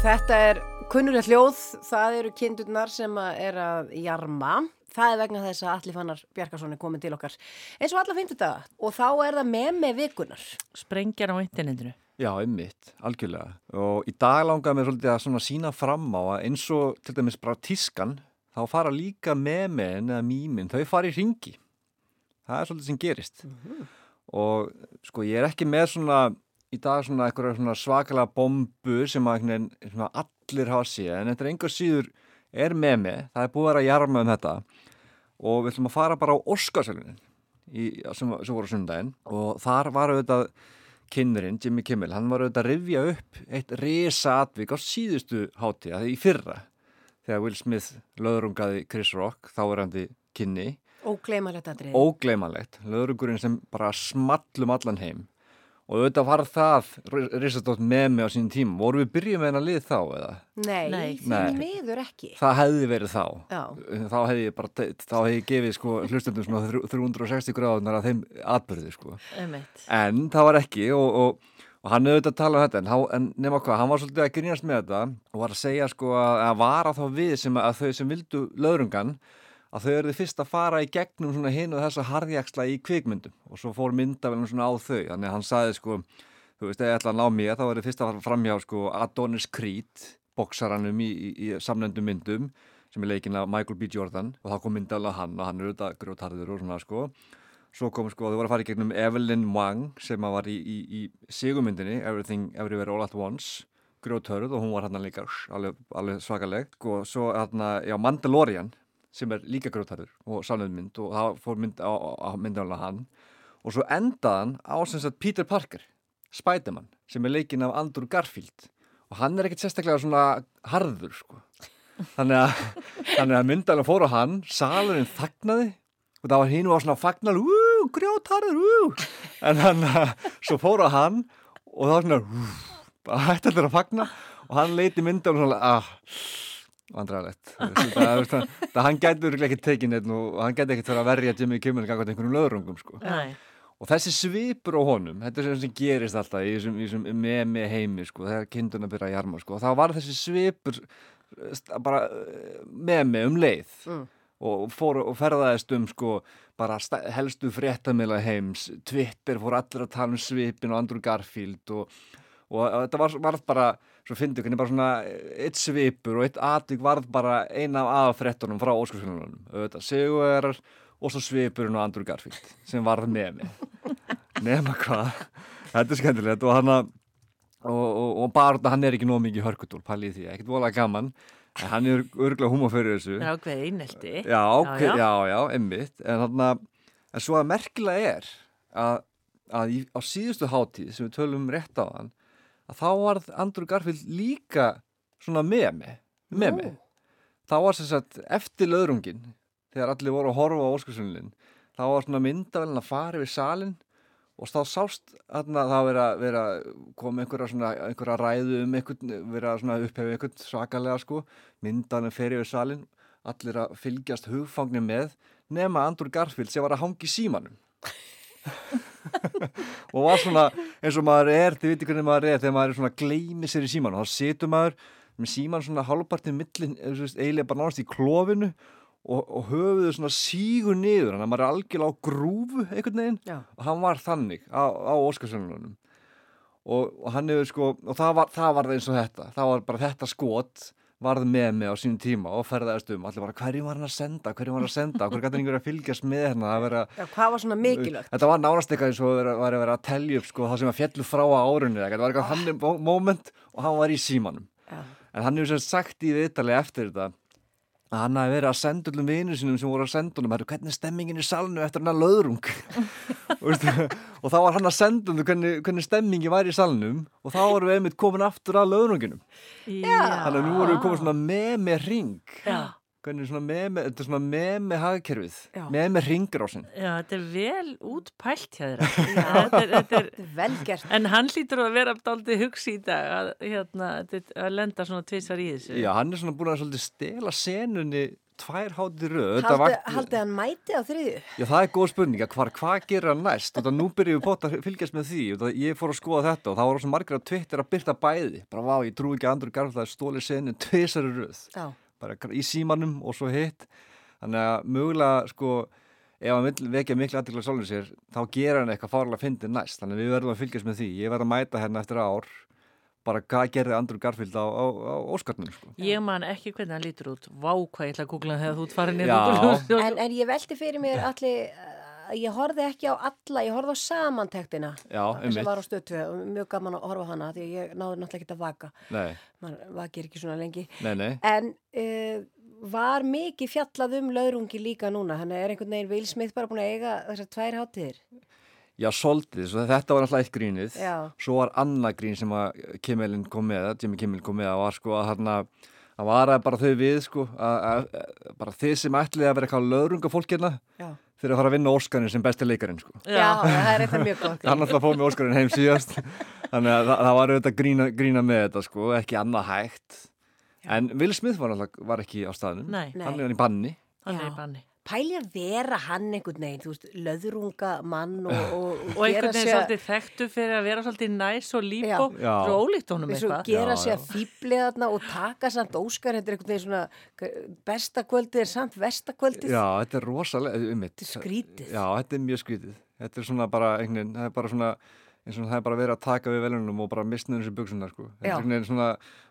[SPEAKER 3] Þetta er kunnulegt hljóð, það eru kindurnar sem að er að jarma. Það er vegna þess að Alli Fannar Bjarkarsson er komin til okkar eins og alla fimmtudaga og þá er það með með vikunar.
[SPEAKER 2] Sprengjar á internetinu.
[SPEAKER 9] Já, einmitt, algjörlega. Og í dag langar mér svolítið að sína fram á að eins og til dæmis bara tískan, þá fara líka memen eða mýmin, þau fara í ringi. Það er svolítið sem gerist. Og sko, ég er ekki með svona, í dag svona eitthvað svona svakalega bombu sem að allir hafa séð, en þetta er einhver síður er memi, það er búið að vera að jarma um þetta. Og við ætlum að fara bara á Óskarsvölunin sem, sem voru sundaginn og þar var auðvitað kynnerinn, Jimmy Kimmel, hann var auðvitað að rifja upp eitt risa atvik á síðustu hátíða, þegar í fyrra þegar Will Smith löðrungaði Chris Rock, þáverandi kynni.
[SPEAKER 3] Ógleymalegt aðrið.
[SPEAKER 9] ógleymanlegt, löðrungurinn sem bara smallum allan heim og auðvitað var það risastótt með mig á sínum tíma, voru við byrjuð með hennar lið þá eða?
[SPEAKER 3] Nei,
[SPEAKER 2] Nei.
[SPEAKER 3] því miður ekki.
[SPEAKER 9] Það hefði verið þá
[SPEAKER 3] Já.
[SPEAKER 9] þá hefði ég bara, þá hefði ég gefið sko hlustendum svona þrjú- 360 gráðunar að þeim atbyrði sko
[SPEAKER 2] Einmitt.
[SPEAKER 9] en það var ekki og, og, og hann auðvitað að tala um þetta en, há- en nema hvað, hann var svolítið að grínast með þetta og var að segja sko að, að vara þá við sem að þau sem vildu löðrungan að þau eru fyrst að fara í gegnum svona hinn og þessa harðjaksla í kvikmyndum. Og svo fór myndavelum svona á þau. Þannig að hann saði sko, þú veist, ef ég ætla að ná mér þá er þið fyrst að fara framhjá sko Adonis Creed boksaranum í, í, í samnendum myndum sem er leikinn af Michael B. Jordan. Og þá kom myndalega hann og hann er auðvitað grjótarður og svona sko. Svo kom sko, þau voru að fara í gegnum Evelyn Wang sem að var í, í, sigumyndinni Everything Everywhere All At Once grjótörð og hún var hann líka alveg, alveg svakaleg. Og svo hann já, Mandalorian sem er líka grjótarður og samnendmynd og það fór mynd á, á myndalega hann. Og svo endaðan á sem sagt Peter Parker Spiderman sem er leikinn af Andrew Garfield. Og hann er ekkert sérstaklega svona harður sko. Þannig að, að myndalega fór á hann salurinn þagnaði og það var og var svona fagnar úúú, grjótarður, en hann, svo fór á hann og það var svona bara hætti allir að fagna. Og hann leiti myndalega svona ah, það hann gæti ekki tekið neitt og hann ekki þurfa að verja Jimmy Kimmel gangað einhvernum löðrungum sko. Og þessi svipur á honum, þetta er sem, sem gerist alltaf í þessum, memi heimi sko, þegar kindurna byrja að jarma sko, og þá var þessi svipur bara eh, memi um leið.
[SPEAKER 3] Mm.
[SPEAKER 9] og, fór, og ferðaðist um sko, bara helstu fréttamila heims, Twitter fór allir að tala um svipin og Andrew Garfield og, og þetta var, var bara, svo fyndu hvernig bara svona eitt svipur og eitt atvik varð bara eina af aðfréttunum frá óskarsfjölunum, auðvitað Sigurvegar og svo svipurinn og Andrew Garfield sem varð memi nema hvað. Þetta er skemmtilegt og hann að og, og, og bara hann er ekki nóg mikið hörkutól pælið því, ekkert vola gaman. En hann er örgulega húma fyrir þessu.
[SPEAKER 2] Það er ákveðið einelti.
[SPEAKER 9] já, ok, já, já, einmitt. En hann að, en svo að merkilega er að, að í, á síðustu hátíð sem við tölum rétt á hann að þá varð Andrew Garfield líka svona memi memi, þá var sem sagt eftir löðrungin þegar allir voru að horfa á Óskarsunlin þá var svona myndavelin að fara yfir salin og þá sást þarna það vera, vera kom einhverja svona einhverja ræðu um einhvern, vera svona upphefi einhvern svakalega sko, myndavelin fer yfir salin allir að fylgjast hugfangni með nema Andrew Garfield sem var að hangi símanum og var svona eins og maður er, þið viti hvernig maður er þegar maður er svona gleymi sér í símanum þá situr maður með síman svona hálfpartið millin, eiginlega bara nánast í klófinu og, og höfuðu svona sígur niður, þannig að maður er algjörlega á grúfu einhvern veginn.
[SPEAKER 3] Já.
[SPEAKER 9] og hann var þannig á, á Óskarsvönunum og, og hann hefur sko og það var, það var eins og þetta, það var bara þetta skot varð með mig á sínum tíma og ferðaðist um, allir bara hverju var hann að senda? Hverju var hann að senda, hverju gæti einhver að fylgjast með hérna? Að vera
[SPEAKER 3] Já, hvað var svona mikilvægt?
[SPEAKER 9] Þetta var nánast eitthvað eins og var að vera að telja upp sko, það sem að fjallu frá á árunni þetta var eitthvað þannig mó- moment og hann var í símanum.
[SPEAKER 3] Já.
[SPEAKER 9] en hann hefur sem sagt í viðtali eftir þetta hann hafi verið að senda öllum vinur sínum sem voru að senda honum, "Herru, hvernig er stemmingin í salnu eftir hann að löðrung og, þá var hann að senda honum hvernig, hvernig stemmingi væri í salnum og þá vorum við einmitt komin aftur að löðrunginum. Þannig að nú vorum við komin svona með með ring
[SPEAKER 2] Já.
[SPEAKER 9] Hvernig svona með með, þetta er svona með með hagkerfið
[SPEAKER 3] Já.
[SPEAKER 9] með með ringrásin
[SPEAKER 2] Já, þetta er vel útpælt hjá þeirra. þetta, er, þetta er,
[SPEAKER 3] Þetta er vel gert.
[SPEAKER 2] en hann hlýtur að vera daldið hugsi í dag að, hérna, þetta- að lenda svona tvisar í þessu.
[SPEAKER 9] Já, hann er svona búin að svolítið stela senunni tvær hátir röð Þetta
[SPEAKER 3] Haldi,
[SPEAKER 9] vakti-
[SPEAKER 3] haldi hann mæti á þriðju?
[SPEAKER 9] Já, það er góð spurning að hvar, hvað gerir hann næst og nú byrjum við bótt að fylgjast með því og ég fór að skoða þetta og það voru svona margir á Twitter að byrta bæði bara vá, ég trú ekki að Andrew Garfield að stóli senu tvisari röð
[SPEAKER 3] Já.
[SPEAKER 9] Bara í símanum og svo hitt þannig að mögulega sko ef hann vill vekja miklu aðdekla sólun sér þá gera hann eitthvað fárlega fyndið næst þannig að við verðum að fylgjast með því ég verð að mæta hérna eftir ár bara hvað gerði Andrew Garfield á, á, á Óskarnum sko.
[SPEAKER 2] Ég man ekki hvernig hann lítur út. Vá, hvað ég ætla að googla hann þegar þú ert farin inn
[SPEAKER 9] Já.
[SPEAKER 3] En, en ég velti fyrir mér allir, ég horfði ekki á alla, ég horfði á samantektina
[SPEAKER 9] Já,
[SPEAKER 3] sem
[SPEAKER 9] einmitt.
[SPEAKER 3] var á stötu og mjög gaman að horfa hana því að ég náði náttúrulega ekki að vaka.
[SPEAKER 9] Nei,
[SPEAKER 3] Man vakir ekki svona lengi.
[SPEAKER 9] nei, nei
[SPEAKER 3] En uh, var mikið fjallað um laurungi líka núna? Þannig er einhvern veginn Will Smith bara búin að eiga þessar tvær hátíðir?
[SPEAKER 9] Já, soldið, svo þetta var alltaf eitt grínið
[SPEAKER 3] Já.
[SPEAKER 9] svo var annað grín sem að Kimmelin kom með, Jimmy Kimmel kom með og var sko að þarna að vara bara þau við sko að, að, að bara þið sem ætlið að vera eitthvað löðrunga fólk hérna
[SPEAKER 3] Já.
[SPEAKER 9] Fyrir að fara að vinna Óskarinn sem besti leikarinn sko
[SPEAKER 3] Já, það er eitthvað mjög gott.
[SPEAKER 9] hann alltaf fóð með Óskarinn heim síðast þannig að það, það var auðvitað grína, grína með þetta sko, ekki annað hægt en Will Smith var, alltaf, var ekki á staðnum
[SPEAKER 2] Nei.
[SPEAKER 9] Hann er hann í banni
[SPEAKER 2] Hann er
[SPEAKER 3] Já.
[SPEAKER 2] í banni.
[SPEAKER 3] Pæli að vera hann einhvern veginn, þú veist, löðrunga mann og, og,
[SPEAKER 2] Og einhvern
[SPEAKER 3] gera
[SPEAKER 2] veginn svolítið þekktu fyrir að vera svolítið næs og líbó.
[SPEAKER 3] Já.
[SPEAKER 9] Já.
[SPEAKER 2] Svo ólíkt honum eitthvað.
[SPEAKER 3] gera
[SPEAKER 9] Já,
[SPEAKER 3] sig
[SPEAKER 9] já.
[SPEAKER 3] að fýblið þarna og taka samt Óskar, þetta er einhvern veginn svona besta kvöldið er samt vestakvöldið
[SPEAKER 9] Já, þetta er rosalega um
[SPEAKER 3] Þetta er skrítið.
[SPEAKER 9] Já, þetta er mjög skrítið Þetta er svona bara, einhvern, það er bara svona eins og það er bara verið að taka við velunum og bara mistna þessu buksunar sko. Þetta er svona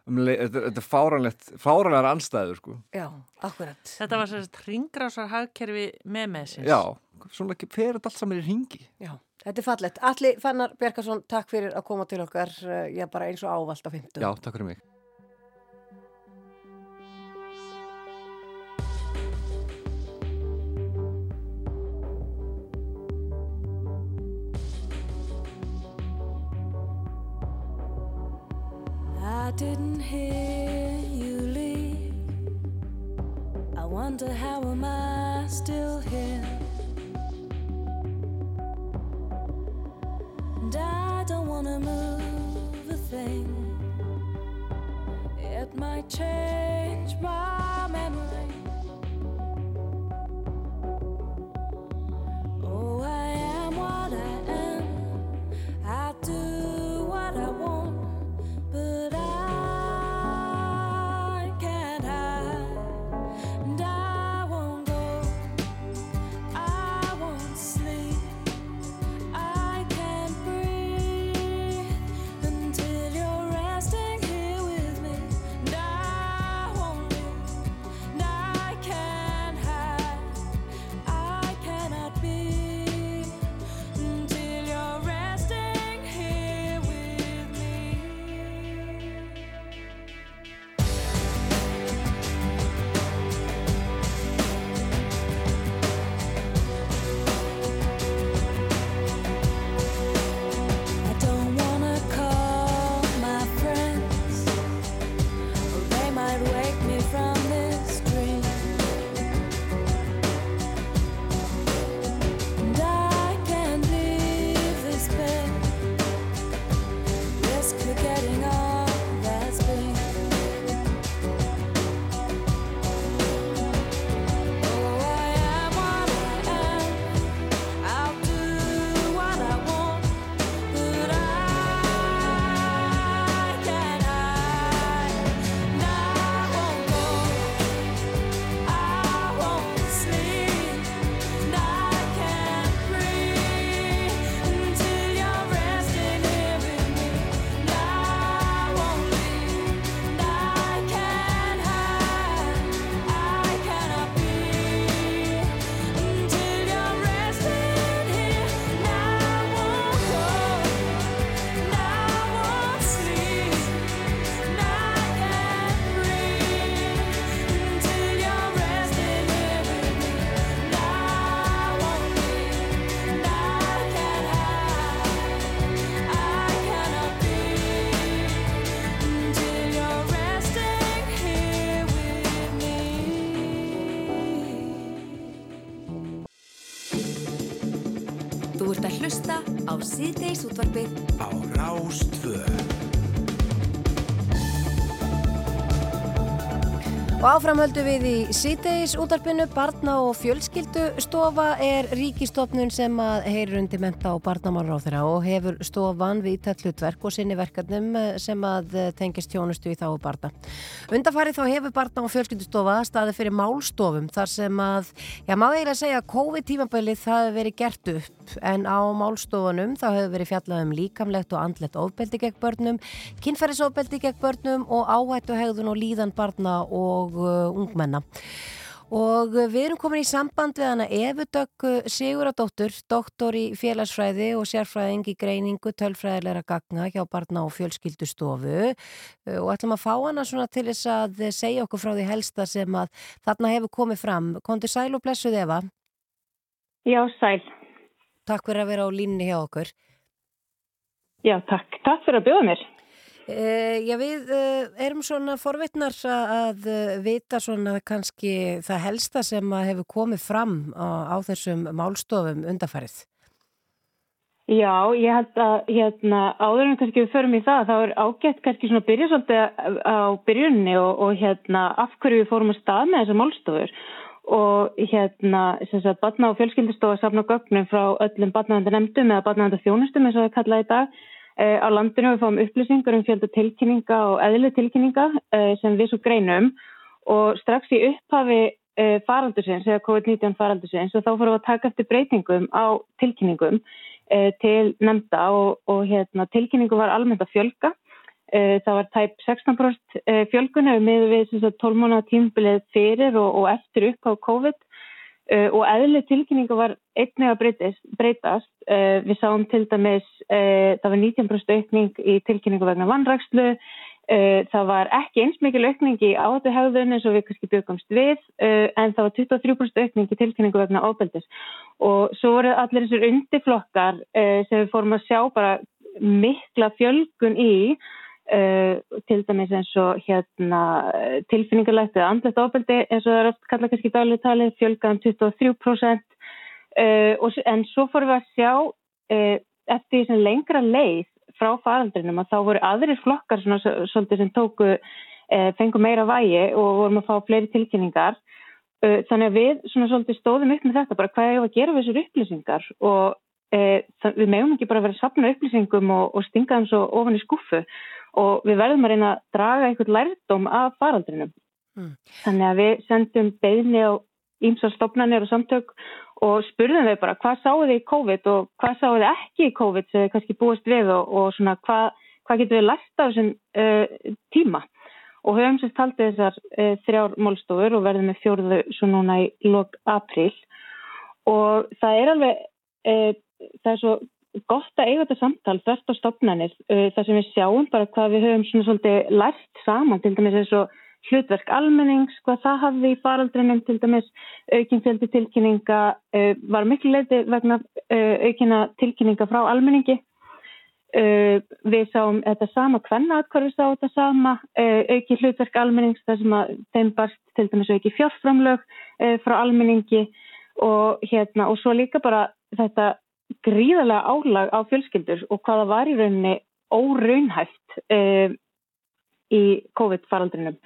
[SPEAKER 9] um, leið- þetta er fáranlegt fáranlegar anstæður sko.
[SPEAKER 3] Já, akkurat.
[SPEAKER 2] Þetta var sérst ringrásar hagkerfi með meðsins.
[SPEAKER 9] já, svona fer þetta allt saman í ringi
[SPEAKER 3] Já, þetta er fallett. Alli Fannar Bjarkarsson, takk fyrir að koma til okkar, uh, já, bara eins og ávalt á 50.
[SPEAKER 9] já, takk fyrir mig
[SPEAKER 5] I didn't hear you leave. I wonder how am I still here? And I don't wanna move a thing. It might change my memory.
[SPEAKER 10] Á síðdeis útvarpið
[SPEAKER 1] á Rástvö.
[SPEAKER 3] Og áframhöldu við í síteis útarpinu Barna og fjölskyldustofa er ríkistofnun sem að heyrir undir menta og barnamálar á þeirra og hefur stofan við ítallutverk og sinni verkefnum eh, sem að eh, tengist tjónustu í þá og barna. Undarfarið þá hefur Barna og fjölskyldustofa staði fyrir málstofum þar sem að, já má eiginlega segja að COVID-tímabilið það hefur verið gert upp en á málstofunum þá hefur verið fjallað um líkamlegt og andlegt ofbeldi gegn börnum, kynferðisofbeldi gegn börnum og áhættu hegðun og líðan barna og uh, ungmenna. Og við erum komin í samband við hana Efu Dögg Siguradóttur, doktor í félagsfræði og sérfræðing í greiningu tölfræðilega gagna hjá barna og fjölskyldustofu og ætlum að fá hana svona til þess að segja okkur frá því helsta sem að þarna hefur komið fram. Kondur sæl og blessuð Eva.
[SPEAKER 11] Já, sæl.
[SPEAKER 3] Takk fyrir að vera á línni hjá okkur.
[SPEAKER 11] Já, takk. Takk fyrir að bjóða mér.
[SPEAKER 3] Uh, já, við uh, erum svona forvitnar að, uh, vita svona kannski það helsta sem að hefur komið fram á, á þessum málstofum undarfærið.
[SPEAKER 11] Já, ég held að hérna, áður en kannski við förum í það, þá er ágætt kannski svona svolítið á byrjunni og, og hérna af hverju við fórum að stað með þessar málstofur og hérna sem sagt batna og fjölskyldustofa safna gögnum frá öllum batnaðanda nefndum eða batnaðanda þjónustum eins og það kallaði í dag eh, á landinu við fáum upplýsingar um fjölda tilkynninga og eðli tilkynninga eh, sem við svo greinum og strax í upphafi eh, faraldusins eða COVID-19 faraldusins og þá fórum við að taka eftir breytingum á tilkynningum til nefnda og, og hérna, tilkynningu var almennt að fjölga. Uh, það var tæp 16% uh, fjölgun hefur með við 12 mánuða tímbilið fyrir og, og eftir upp á COVID uh, og eðli tilkynningu var einnig að breytast. breytast. Uh, við sáum til dæmis, það var 19% aukning í tilkynningu vegna vannrækslu, það var ekki eins mikil aukning í áhættu hegðun eins og við kannski byggumst við en það var 23% aukning í tilkynningu vegna ábeldis og svo voru allir þessir undirflokkar sem við fórum að sjá bara mikla fjölgun í til dæmis eins og hérna tilfinningarlegt eða andlegt ábeldi eins og það er oft kallað kannski daglega talið fjölgaðan 23% en svo fórum við að sjá eftir því sem lengra leið frá faraldrinum að þá voru aðrir flokkar svona, svolítið sem tóku e, fengu meira vægi og vorum að fá fleiri tilkynningar. Þannig að við svona svolítið stóðum upp með þetta bara hvað er að gera við þessar upplýsingar? Og e, það, við meðum ekki bara að vera að sapna upplýsingum og, og stinga þeim svo ofan í skuffu og við verðum að reyna að draga einhvern lærdóm af faraldrinum. Mm. þannig að við sendum beðni á ímsa stopnarnir og samtök og spurðum þau bara hvað sáu þið í COVID og hvað sáu þið ekki í COVID sem þið kannski búist við og, og svona hvað, hvað getur við lært af þessum uh, tíma? Og höfum sérst taldið þessar uh, þrjár málstofur og verðum með fjóruðu svo núna í lok april og það er alveg uh, það er svo gott að eiga þetta samtal þörst á stopnarnir þar sem við sjáum bara hvað við höfum svona svolítið lært saman til dæmis eins og hlutverk almennings, hvað það hafði í faraldrinum til dæmis aukinfjöldi tilkynninga uh, var miklu leiti vegna uh, aukina tilkynninga frá almenningi. Uh, við sáum þetta sama hvenna hvað við sáum þetta sama auki hlutverk almennings þar sem að þeim barst til dæmis auki fjárframlög frá almenningi og hérna og svo líka bara þetta gríðarlega álag á fjölskyldur og hvaða var í rauninni óraunhæft í COVID-faraldrinum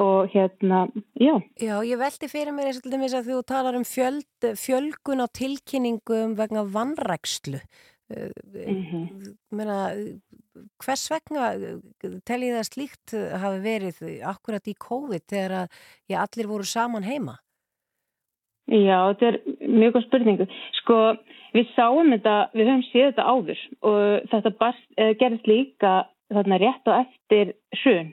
[SPEAKER 11] og hérna, já.
[SPEAKER 3] Já, ég veldi fyrir mér eins og þess að þú talar um fjöld, fjölgun á tilkynningum vegna vannrækslu. Mm -hmm. Meina, hvers vegna tel ég það slíkt hafi verið akkurat í COVID þegar að já, allir voru saman heima?
[SPEAKER 11] Já, þetta er mjög góð spurningu. Sko, við sáum þetta, við höfum séð þetta áður og þetta barst, gerðist líka þarna rétt á eftir hrun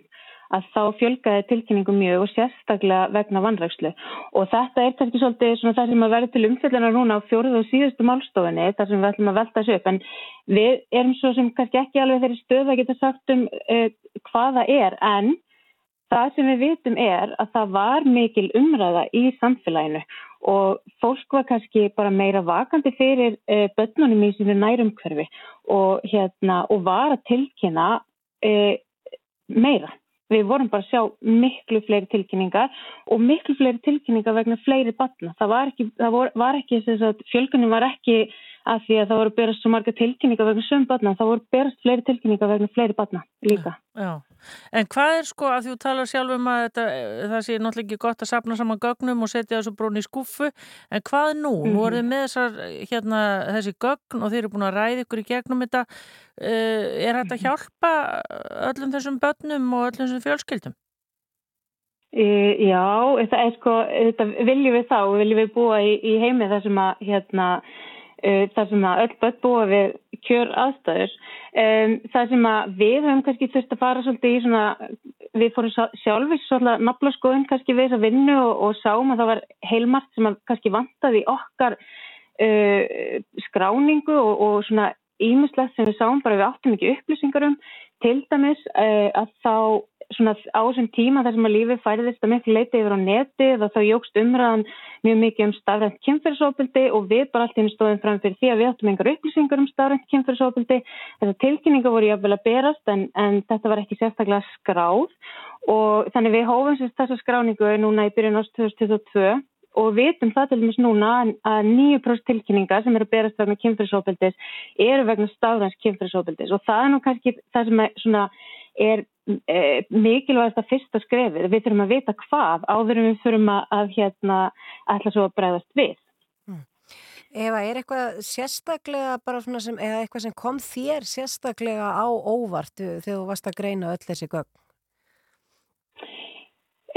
[SPEAKER 11] að þá fjölgaði tilkynningu mjög og sérstaklega vegna vannrækslu og þetta er kannski svolítið svona það sem að verði til umfjöldina núna á fjóruð og síðustu málstofinni þar sem við ætlum að velta þessu upp en við erum svo sem kannski ekki alveg þeirri stöð að geta sagt um uh, hvaða er en það sem við vitum er að það var mikil umræða í samfélaginu og fólk var kannski bara meira vakandi fyrir uh, börnunum í sínu nærumkverfi og, hérna, og var að tilkynna uh, meira Við vorum bara að sjá miklu fleiri tilkynningar og miklu fleiri tilkynningar vegna fleiri batna. Það var ekki, það vor, var ekki fjölgunum var ekki að því að það voru berast svo marga tilkynningar vegna söm batna. Það voru berast fleiri tilkynningar vegna fleiri batna líka.
[SPEAKER 2] Já, en hvað er sko að þú talar sjálf um að þetta, það sé náttúrulega ekki gott að sapna saman gögnum og setja þessu brún í skuffu, en hvað nú? Mm -hmm. Nú er þið með þessar, hérna, þessi gögn og þeir eru búin að ræða ykkur í gegnum þetta. Uh, er þetta að hjálpa öllum þessum börnum og öllum þessum fjölskyldum?
[SPEAKER 11] E, já, þetta er sko, þetta viljum við þá, viljum við búa í, í heimi þar sem að, hérna, þar sem að öll börn búa við kjör aðstæður. Um, þar sem að við höfum kannski þurft að fara svolítið í svona, við fórum sjálfis svolítið nafla skoðun kannski við þessa vinnu og, og sáum að það var heilmart sem að kannski vantaði okkar uh, skráningu og, og svona ímislegt sem við sáum bara við áttum ekki upplýsingar um til dæmis uh, að þá svona á þessum tíma þar sem að lífið færiðist að miklu leiti yfir á neti þá þá jógst umræðan mjög mikið um stafrænt kynferðsóbildi og við bara allt henni stóðum fram fyrir því að við áttum engar upplýsingar um stafrænt kynferðsóbildi þessar tilkynningar voru jáfnvel að berast en, en þetta var ekki sérstaklega skráð og þannig við hófum þessa skráningu núna í byrjun ást 2022 og vitum það til dæmis núna að 9% tilkynningar sem eru að berast vegna kynfyrirsópildis eru vegna stafræns kynfyrirsópildis og það er nú kannski það sem er, svona, er e, mikilvægast að fyrsta skrefið. Við þurfum að vita hvað áður en við þurfum að, að hérna ætla svo að bregðast við.
[SPEAKER 3] Hmm. Eva, er eitthvað sérstaklega bara svona sem, eða eitthvað sem kom þér sérstaklega á óvart þegar þú varst að greina öll þessi gögn?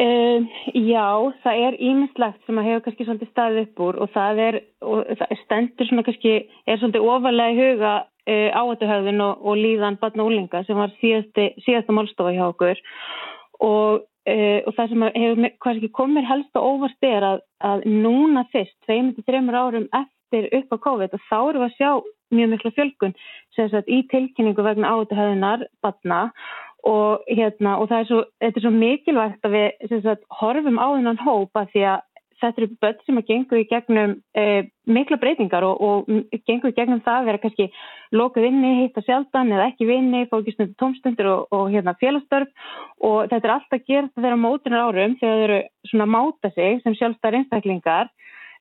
[SPEAKER 11] Um, já, það er ímislegt sem að hefur kannski svolítið staðið upp úr og það er, og það stendur svona kannski, er svolítið ofalega í huga uh, áhættuhöfðin og, og líðan batna úlinga sem var síðasta málstofa hjá okkur. Og, uh, og það sem hefur kannski komið helst og óvart er að, að núna fyrst, 2-3 árum eftir upp á COVID og þá erum við að sjá mjög mikla fjölgun sem sagt í tilkynningu vegna áhættuhöfðinar batna og, hérna, og það er svo, er svo mikilvægt að við sagt, horfum á þennan hópa því að þetta eru börn sem að gengur í gegnum e, mikla breytingar og, og gengur í gegnum það að vera kannski lokuð inni, hitta sjaldan eða ekki vinni, fókistundur tómstundur og, og hérna, félagstörf. Og þetta er alltaf gert þegar mótunar árum þegar þau eru svona að máta sig sem sjálfstæðar einstaklingar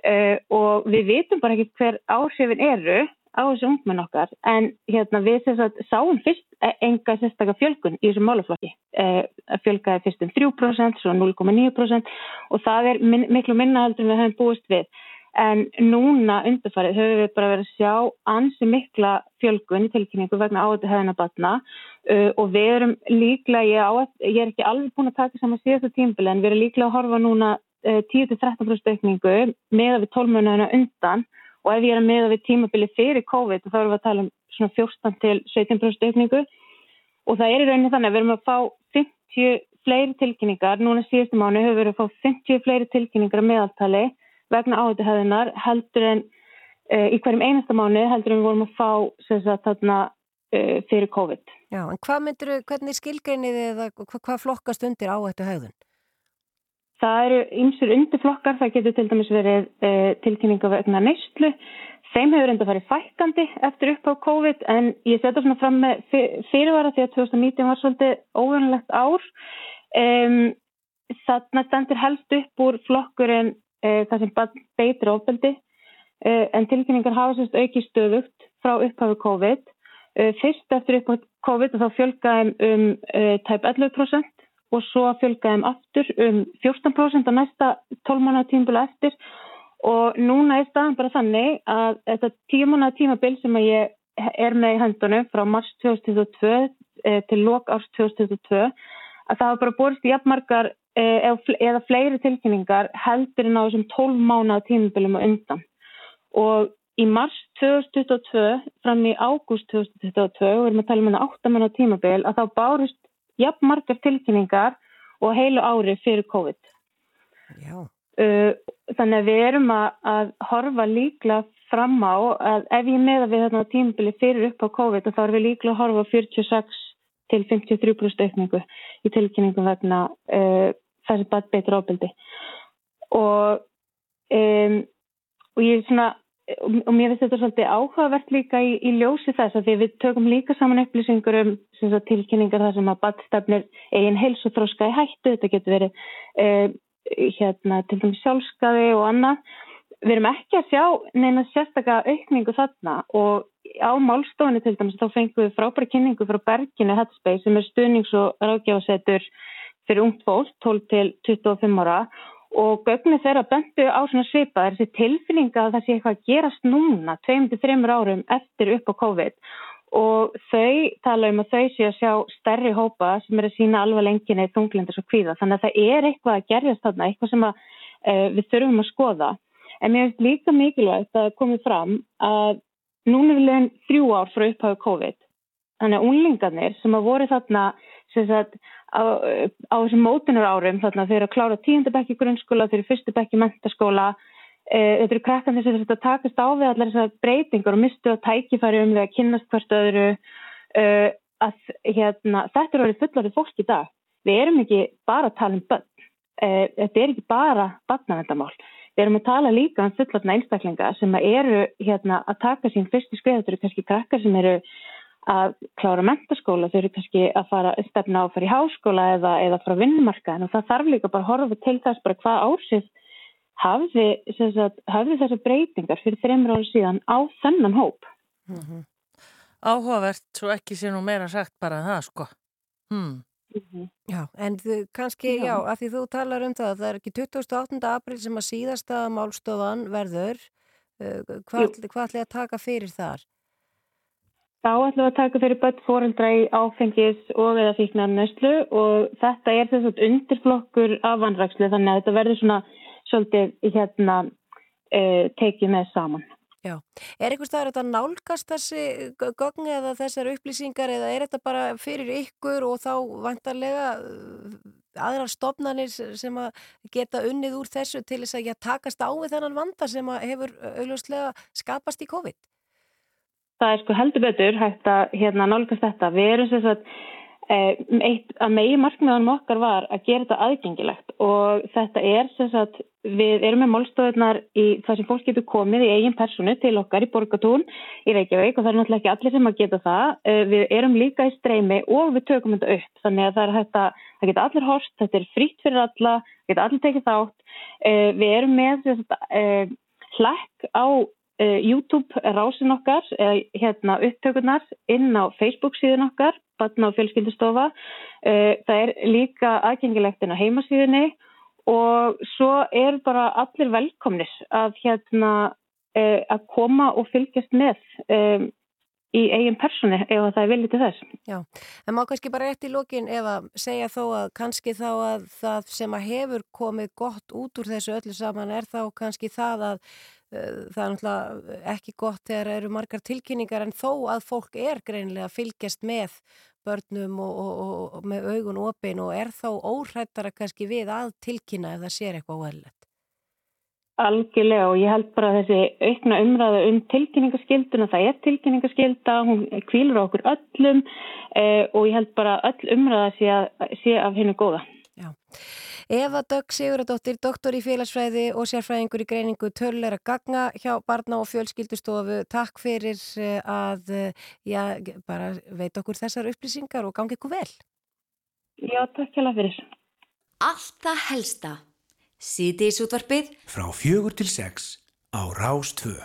[SPEAKER 11] e, og við vitum bara ekki hver áhrifin eru á þessu ungmenn okkar en hérna við sáum fyrst enga sérstaklega fjölgun í þessum málaflokki. Eh, fjölgaði fyrst um 3% svo 0,9% og það er miklu minnahaldur við höfum búist við. En núna undarfarið höfum við bara verið að sjá ansi mikla fjölgun í tilkynningu vegna áður hefðina batna uh, og við erum líklega ég, á, ég er ekki alveg búin að taka saman síðastu tímbili en við erum líklega að horfa núna uh, 10-13% aukningu með að við tólmönuðina undan og ef ég er að meða við tímabili fyrir COVID þá erum við að tala um svona 14 til 17% aukningu og það er í rauninni þannig að við erum að fá 50 fleiri tilkynningar, núna síðustu mánu höfum við verið að fá 50 fleiri tilkynningar meðaltali vegna áhættuhæðunar heldur en uh, í hverjum einasta mánu heldur en við vorum að fá sagt, þarna, uh, fyrir COVID.
[SPEAKER 3] Já, en hvað myndir, hvernig skilgreinið eða hvað flokkast undir áhættuhæðun?
[SPEAKER 11] Það eru ymsur undirflokkar, það getur til dæmis verið e, tilkynninga vegna neyslu. Þeim hefur enda farið fækandi eftir upp á COVID en ég setja svona fram með fyrirvara því að 2019 var svolítið óvönulegt ár. Um, Þannig stendur helst upp úr flokkurinn e, það sem beitir ofbeldi e, en tilkynningar hafa sérst auki stöðugt frá upphafi COVID. E, fyrst eftir upp á COVID þá fjölgaðum um tæp 11% og svo fjölgaðum aftur um 14% á næsta 12 mánu tímbula eftir. Og núna er staðan bara þannig að þetta 10 mánu tímabil sem ég er með í hendunum frá mars 2022 eh, til lok árs 2022 að það hafa bara borist í jafnmarkar eh, eða fleiri tilkynningar heldur en á þessum 12 mánu tímabilum og undan. Og í mars 2022 fram í ágúst 2022 og við erum að tala um þetta 8 mánu tímabil að þá bárist jafn margar tilkynningar og heilu ári fyrir COVID.
[SPEAKER 3] Já.
[SPEAKER 11] Uh, þannig að við erum að, horfa líkla fram á að ef ég meða við þarna tímabili fyrir upp á COVID þá erum við líkla að horfa 46 til 53% aukningu í tilkynningum vegna uh, þessi bætt betur ábyldi. Og, um, og ég er svona og mér finnst þetta svolítið áhugavert líka í, í ljósi þess að við tökum líka saman upplýsingur um tilkynningar þar sem að badstafnir eigin heilsuþróska í hættu, þetta getur verið eh, hérna, til dæmis sjálfskaði og annað. Við erum ekki að sjá neina sérstaklega aukningu þarna og á málstofunni til dæmis þá fengum við frábæra kynningu frá Berginu Headspace sem er stuðnings- og ráðgjáðsetur fyrir ungt fólk 12 til 25 ára og gögnu þeirra bentu á svona svipa þessi tilfinninga að það sé eitthvað að gerast núna 2-3 árum eftir upp á COVID? Og þau tala um að þau sé að sjá stærri hópa sem er að sína alveg lenginni þunglindis og kvíða. Þannig að það er eitthvað að gerjast þarna eitthvað sem að, uh, við þurfum að skoða. En mér finnst líka mikilvægt að komið fram að núna er við leginn þrjú ár frá upphafu COVID. Þannig að unlingarnir sem að voru þarna sagt á, á þessum mótunar árum þarna þeir eru að klára tíundabekki grunnskóla, þeir eru fyrstubekki mentaskóla e, þetta eru krakkandi sem þetta takast á við allar þessar breytingar og mistu að tækifæri um við að kynast hvert öðru e, að hérna, þetta eru orðið fullarið fólk í dag. Við erum ekki bara að tala um börn e, þetta er ekki bara barnavendamál við erum að tala líka um fullarna einstaklinga sem eru hérna, að taka sín fyrstu skrið, þetta eru kannski krakkar sem eru að klára mentaskóla, þau eru kannski að fara stefna á að fara í háskóla eða, eða frá vinnumarkaðin og það þarf líka bara að horfa til þess bara hvað ársið hafði, hafði þessar breytingar fyrir þreymur ári síðan á þennan hóp.
[SPEAKER 2] Mm -hmm. Áhugavert, svo ekki sé nú meira sagt bara það sko. Hmm.
[SPEAKER 3] Mm -hmm. Já, en þið, kannski, já. já, að því þú talar um það, það er ekki 28. april sem að síðasta málstofan verður, uh, hvað, hvað ætli að taka fyrir þar?
[SPEAKER 11] Þá ætlum við að taka fyrir börn fóreldra í áfengis og eða fíknar neslu og þetta er þess að undirflokkur af vanrækslu þannig að þetta verður svona svolítið hérna uh, tekið með saman.
[SPEAKER 3] Já, er einhvers staðar þetta nálgast þessi gögn eða þessar upplýsingar eða er þetta bara fyrir ykkur og þá vantarlega uh, aðrar stopnarnir sem að geta unnið úr þessu til þess að já, takast á við þennan vanda sem að hefur augljóslega skapast í COVID?
[SPEAKER 11] Það er sko heldur betur hægt að hérna, nálgast þetta. Við erum sem sagt Eh, eitt að megi markmiðanum okkar var að gera þetta aðgengilegt og þetta er sem sagt, við erum með málstofunar í það sem fólk getur komið í eigin personu til okkar í Borgatún í Reykjavík og það er náttúrulega ekki allir sem að geta það. Eh, við erum líka í streymi og við tökum þetta upp þannig að það er hægt að, það geta allir horst, þetta er frýtt fyrir alla, geta allir tekið þátt. Eh, við erum með sagt, hlekk á YouTube rásin okkar, uh, hérna upptökurnar inn á Facebook síðan okkar, batna á fjölskyldustofa. Uh, það er líka aðgengilegt inn á heimasíðinni og svo er bara allir velkomnis að, hérna, að koma og fylgjast með í eigin personi ef það er viljið til þess.
[SPEAKER 3] Já, en má kannski bara rétt í lókin ef að segja þó að kannski þá að það sem að hefur komið gott út úr þessu öllu saman er þá kannski það að það er náttúrulega ekki gott þegar eru margar tilkynningar en þó að fólk er greinlega fylgjast með börnum og, og, og með augun opin og er þá óhrættara kannski við að tilkynna ef það sér eitthvað óæðilegt.
[SPEAKER 11] Algjörlega og ég held bara að þessi aukna umræða um tilkynningaskilduna, það er tilkynningaskilda, hún kvílur okkur öllum eh, og ég held bara öll umræða sé, að, sé af hennu góða.
[SPEAKER 3] Já. Eva Dögg Siguradóttir, doktor í félagsfræði og sérfræðingur í greiningu tölulegra gagna hjá Barna og fjölskyldustofu. Takk fyrir eh, að eh, já, bara veit okkur þessar upplýsingar og gangi ykkur vel.
[SPEAKER 11] Já, takk hjá það fyrir.
[SPEAKER 10] Allt það helsta. Sýtiðsútvarpið
[SPEAKER 1] frá fjögur til sex á Rástvö.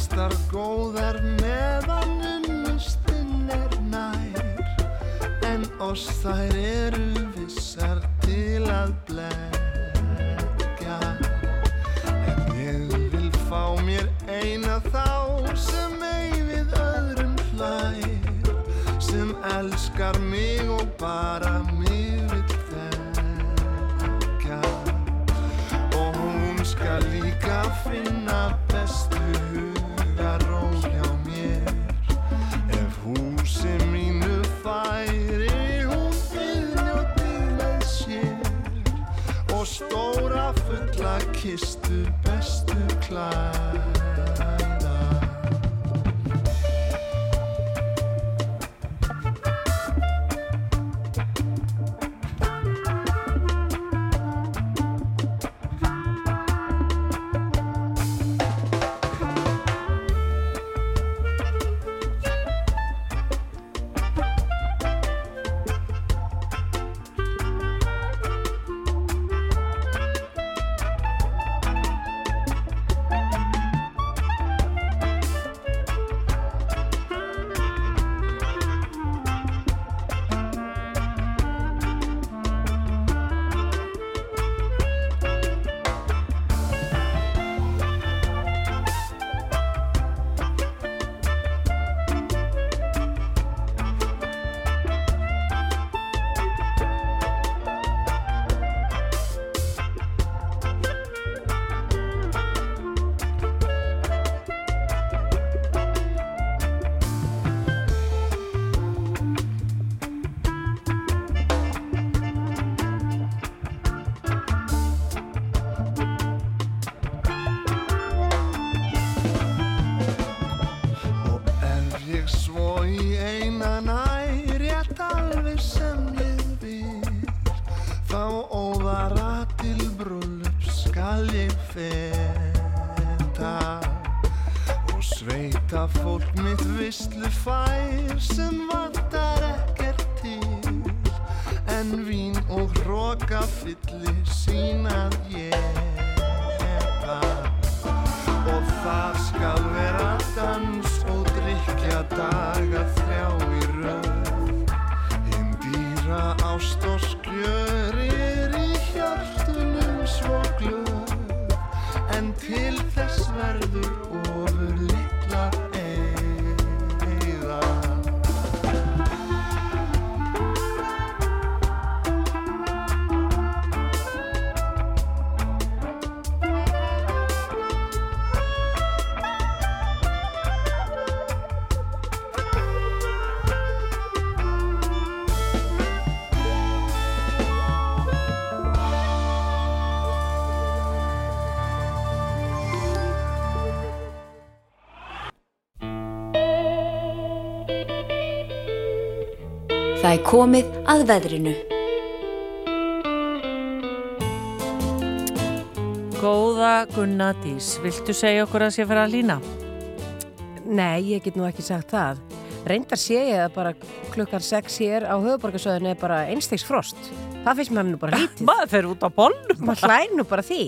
[SPEAKER 12] flestar góðar meðan unnustinn er nær. En oss þær eru vissar til að blekja en ég vil fá mér eina þá sem ei við öðrum hlær sem elskar mig og bara mér vil þekka og hún skal líka finna kistu bestu klæða Það er
[SPEAKER 10] komið að veðrinu.
[SPEAKER 2] Góða Gunna Dís, viltu segja okkur að sé fyrir að lína?
[SPEAKER 3] Nei, ég get nú ekki sagt það. Reyndar sé ég að bara klukkan 6 hér á höfuborgarsöðinu er bara einstegs frost. Það finnst mér nú bara lítið.
[SPEAKER 2] Maður fer út á bollum.
[SPEAKER 3] Maður hlæn nú bara því.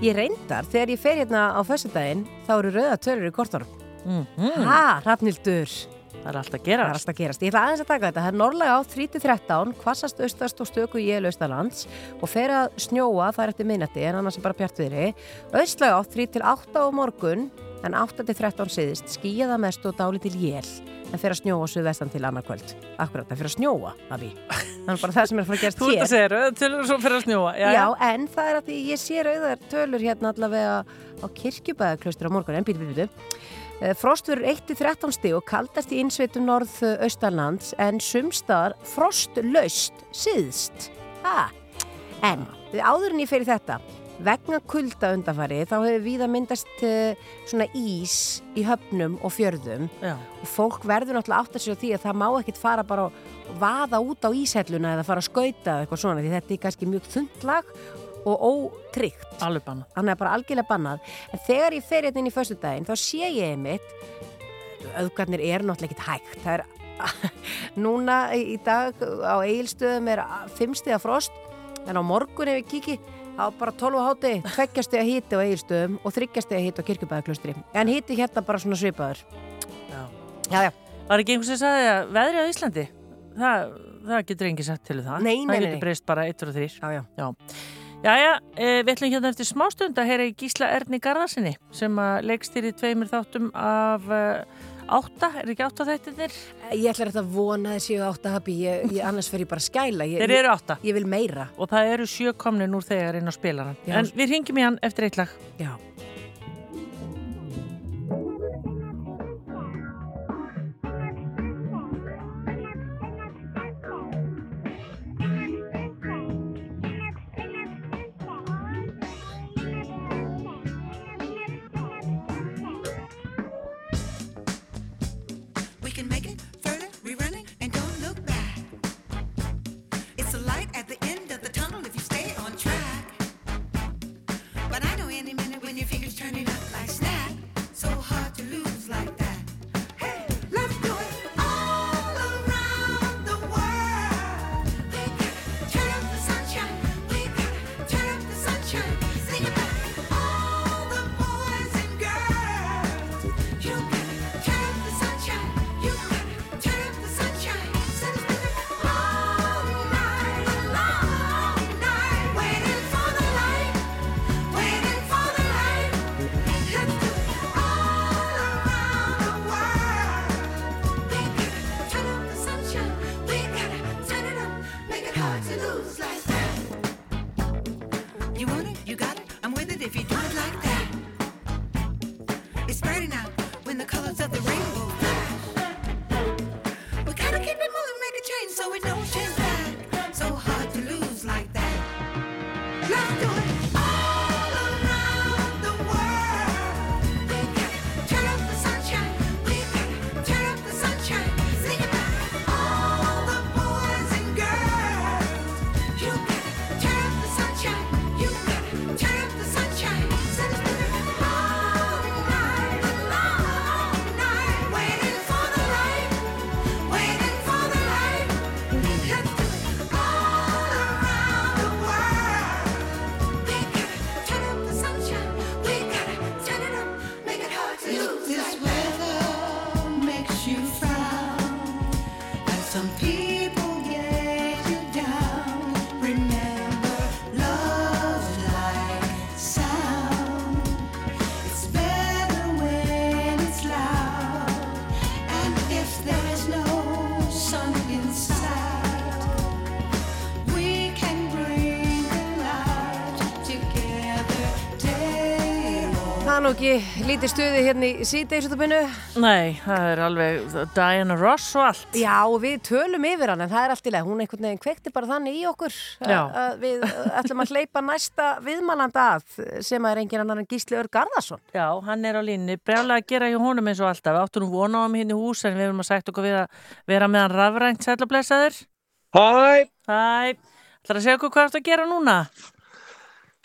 [SPEAKER 3] Ég reyndar, þegar ég fer hérna á föstudaginn, þá eru rauða tölur í kortunum.
[SPEAKER 2] Mm
[SPEAKER 3] Ha, Rafnildur.
[SPEAKER 2] Það er alltaf
[SPEAKER 3] Það
[SPEAKER 2] gerast.
[SPEAKER 3] er alltaf gerast. Ég ætla aðeins að taka þetta. Það er norðlega á 3-13, kvassast austast og stöku jél austalands og fer að snjóa, það er eftir minnati en annars er bara bjartviðri. Austlega á 3-8 á morgun en 8-13 siðist, skýjaða mest og dáli til jél en fer að snjóa suðvestan til annar kvöld. Akkurat, það fer að snjóa, Afi. Það er bara það sem er að fara að gerast
[SPEAKER 2] Þú ert
[SPEAKER 3] hér.
[SPEAKER 2] að segja rauða tölur og svo fyrir að snjóa.
[SPEAKER 3] Já, en það er að því ég sé rauðar tölur hérna allavega á kirkjubæðaklaustur á morgun, en býtu, býtu, býtu. Eh, Frost verður 1-13 stig og kaldast í innsveitum norð-austalands en sumstaðar frostlaust síðst. Ha. En við áður en ég fyrir þetta, vegna kulda undanfari þá hefur víða myndast uh, svona ís í höfnum og fjörðum
[SPEAKER 2] Já.
[SPEAKER 3] og fólk verður náttúrulega átt að á því að það má ekkit fara bara og vaða út á íshelluna eða fara að skauta eitthvað svona því þetta er kannski mjög þundlag og ótryggt
[SPEAKER 2] Alveg bannað.
[SPEAKER 3] hann er bara algjörlega bannað en þegar ég fer hérna inn í föstudaginn þá sé ég einmitt auðgarnir er náttúrulega ekkit hægt það er núna í dag á eigilstöðum er fimmstiða frost en á morgun ef við kíki þá bara 12 háti, tveggjastega híti á eigilstöðum og þryggjastega híti á kirkjubæðaklustri en híti hérna bara svona svipaður
[SPEAKER 2] Já.
[SPEAKER 3] já, já,
[SPEAKER 2] Var ekki einhvers sem sagði að veðri á Íslandi? Það, það getur engi sagt til um það.
[SPEAKER 3] Nei, nei,
[SPEAKER 2] Það
[SPEAKER 3] nei,
[SPEAKER 2] getur
[SPEAKER 3] nei.
[SPEAKER 2] breyst bara eittur og þrýr.
[SPEAKER 3] já, já.
[SPEAKER 2] Já. Jæja, e, við ætlum hérna eftir smástund að heyra í Gísla Erni Garðarsinni sem að leikstýri tveimur þáttum af uh, átta, er ekki átta þættirnir?
[SPEAKER 3] Ég ætla þetta að vona þessi átt að hafi, ég, ég, annars fer ég bara að skæla. Ég,
[SPEAKER 2] Þeir eru átta
[SPEAKER 3] Ég vil meira.
[SPEAKER 2] og það eru sjö komnir úr þegar inn á spilaran. En við ringjum í hann eftir eitt lag.
[SPEAKER 3] Já. Nú ekki lítið stuði hérna í síðdeisutupinu.
[SPEAKER 2] Nei, það er alveg Diana Ross og allt.
[SPEAKER 3] Já, og við tölum yfir hann en það er allt í leið. Hún einhvern veginn kvekti bara þannig í okkur að við ætlum að hleypa næsta viðmannanda að sem er engin annan en Gísli Ör Garðarsson.
[SPEAKER 2] Já, hann er á línni. Brjálega að gera hjá honum eins og alltaf. Við áttum nú vona á hann hérna í hús en við erum að sagt okkur við að vera með hann rafrænt sætla blessaður.
[SPEAKER 13] Hæ!
[SPEAKER 2] Hæ! ætlar að segja okkur hvað ertu að gera núna?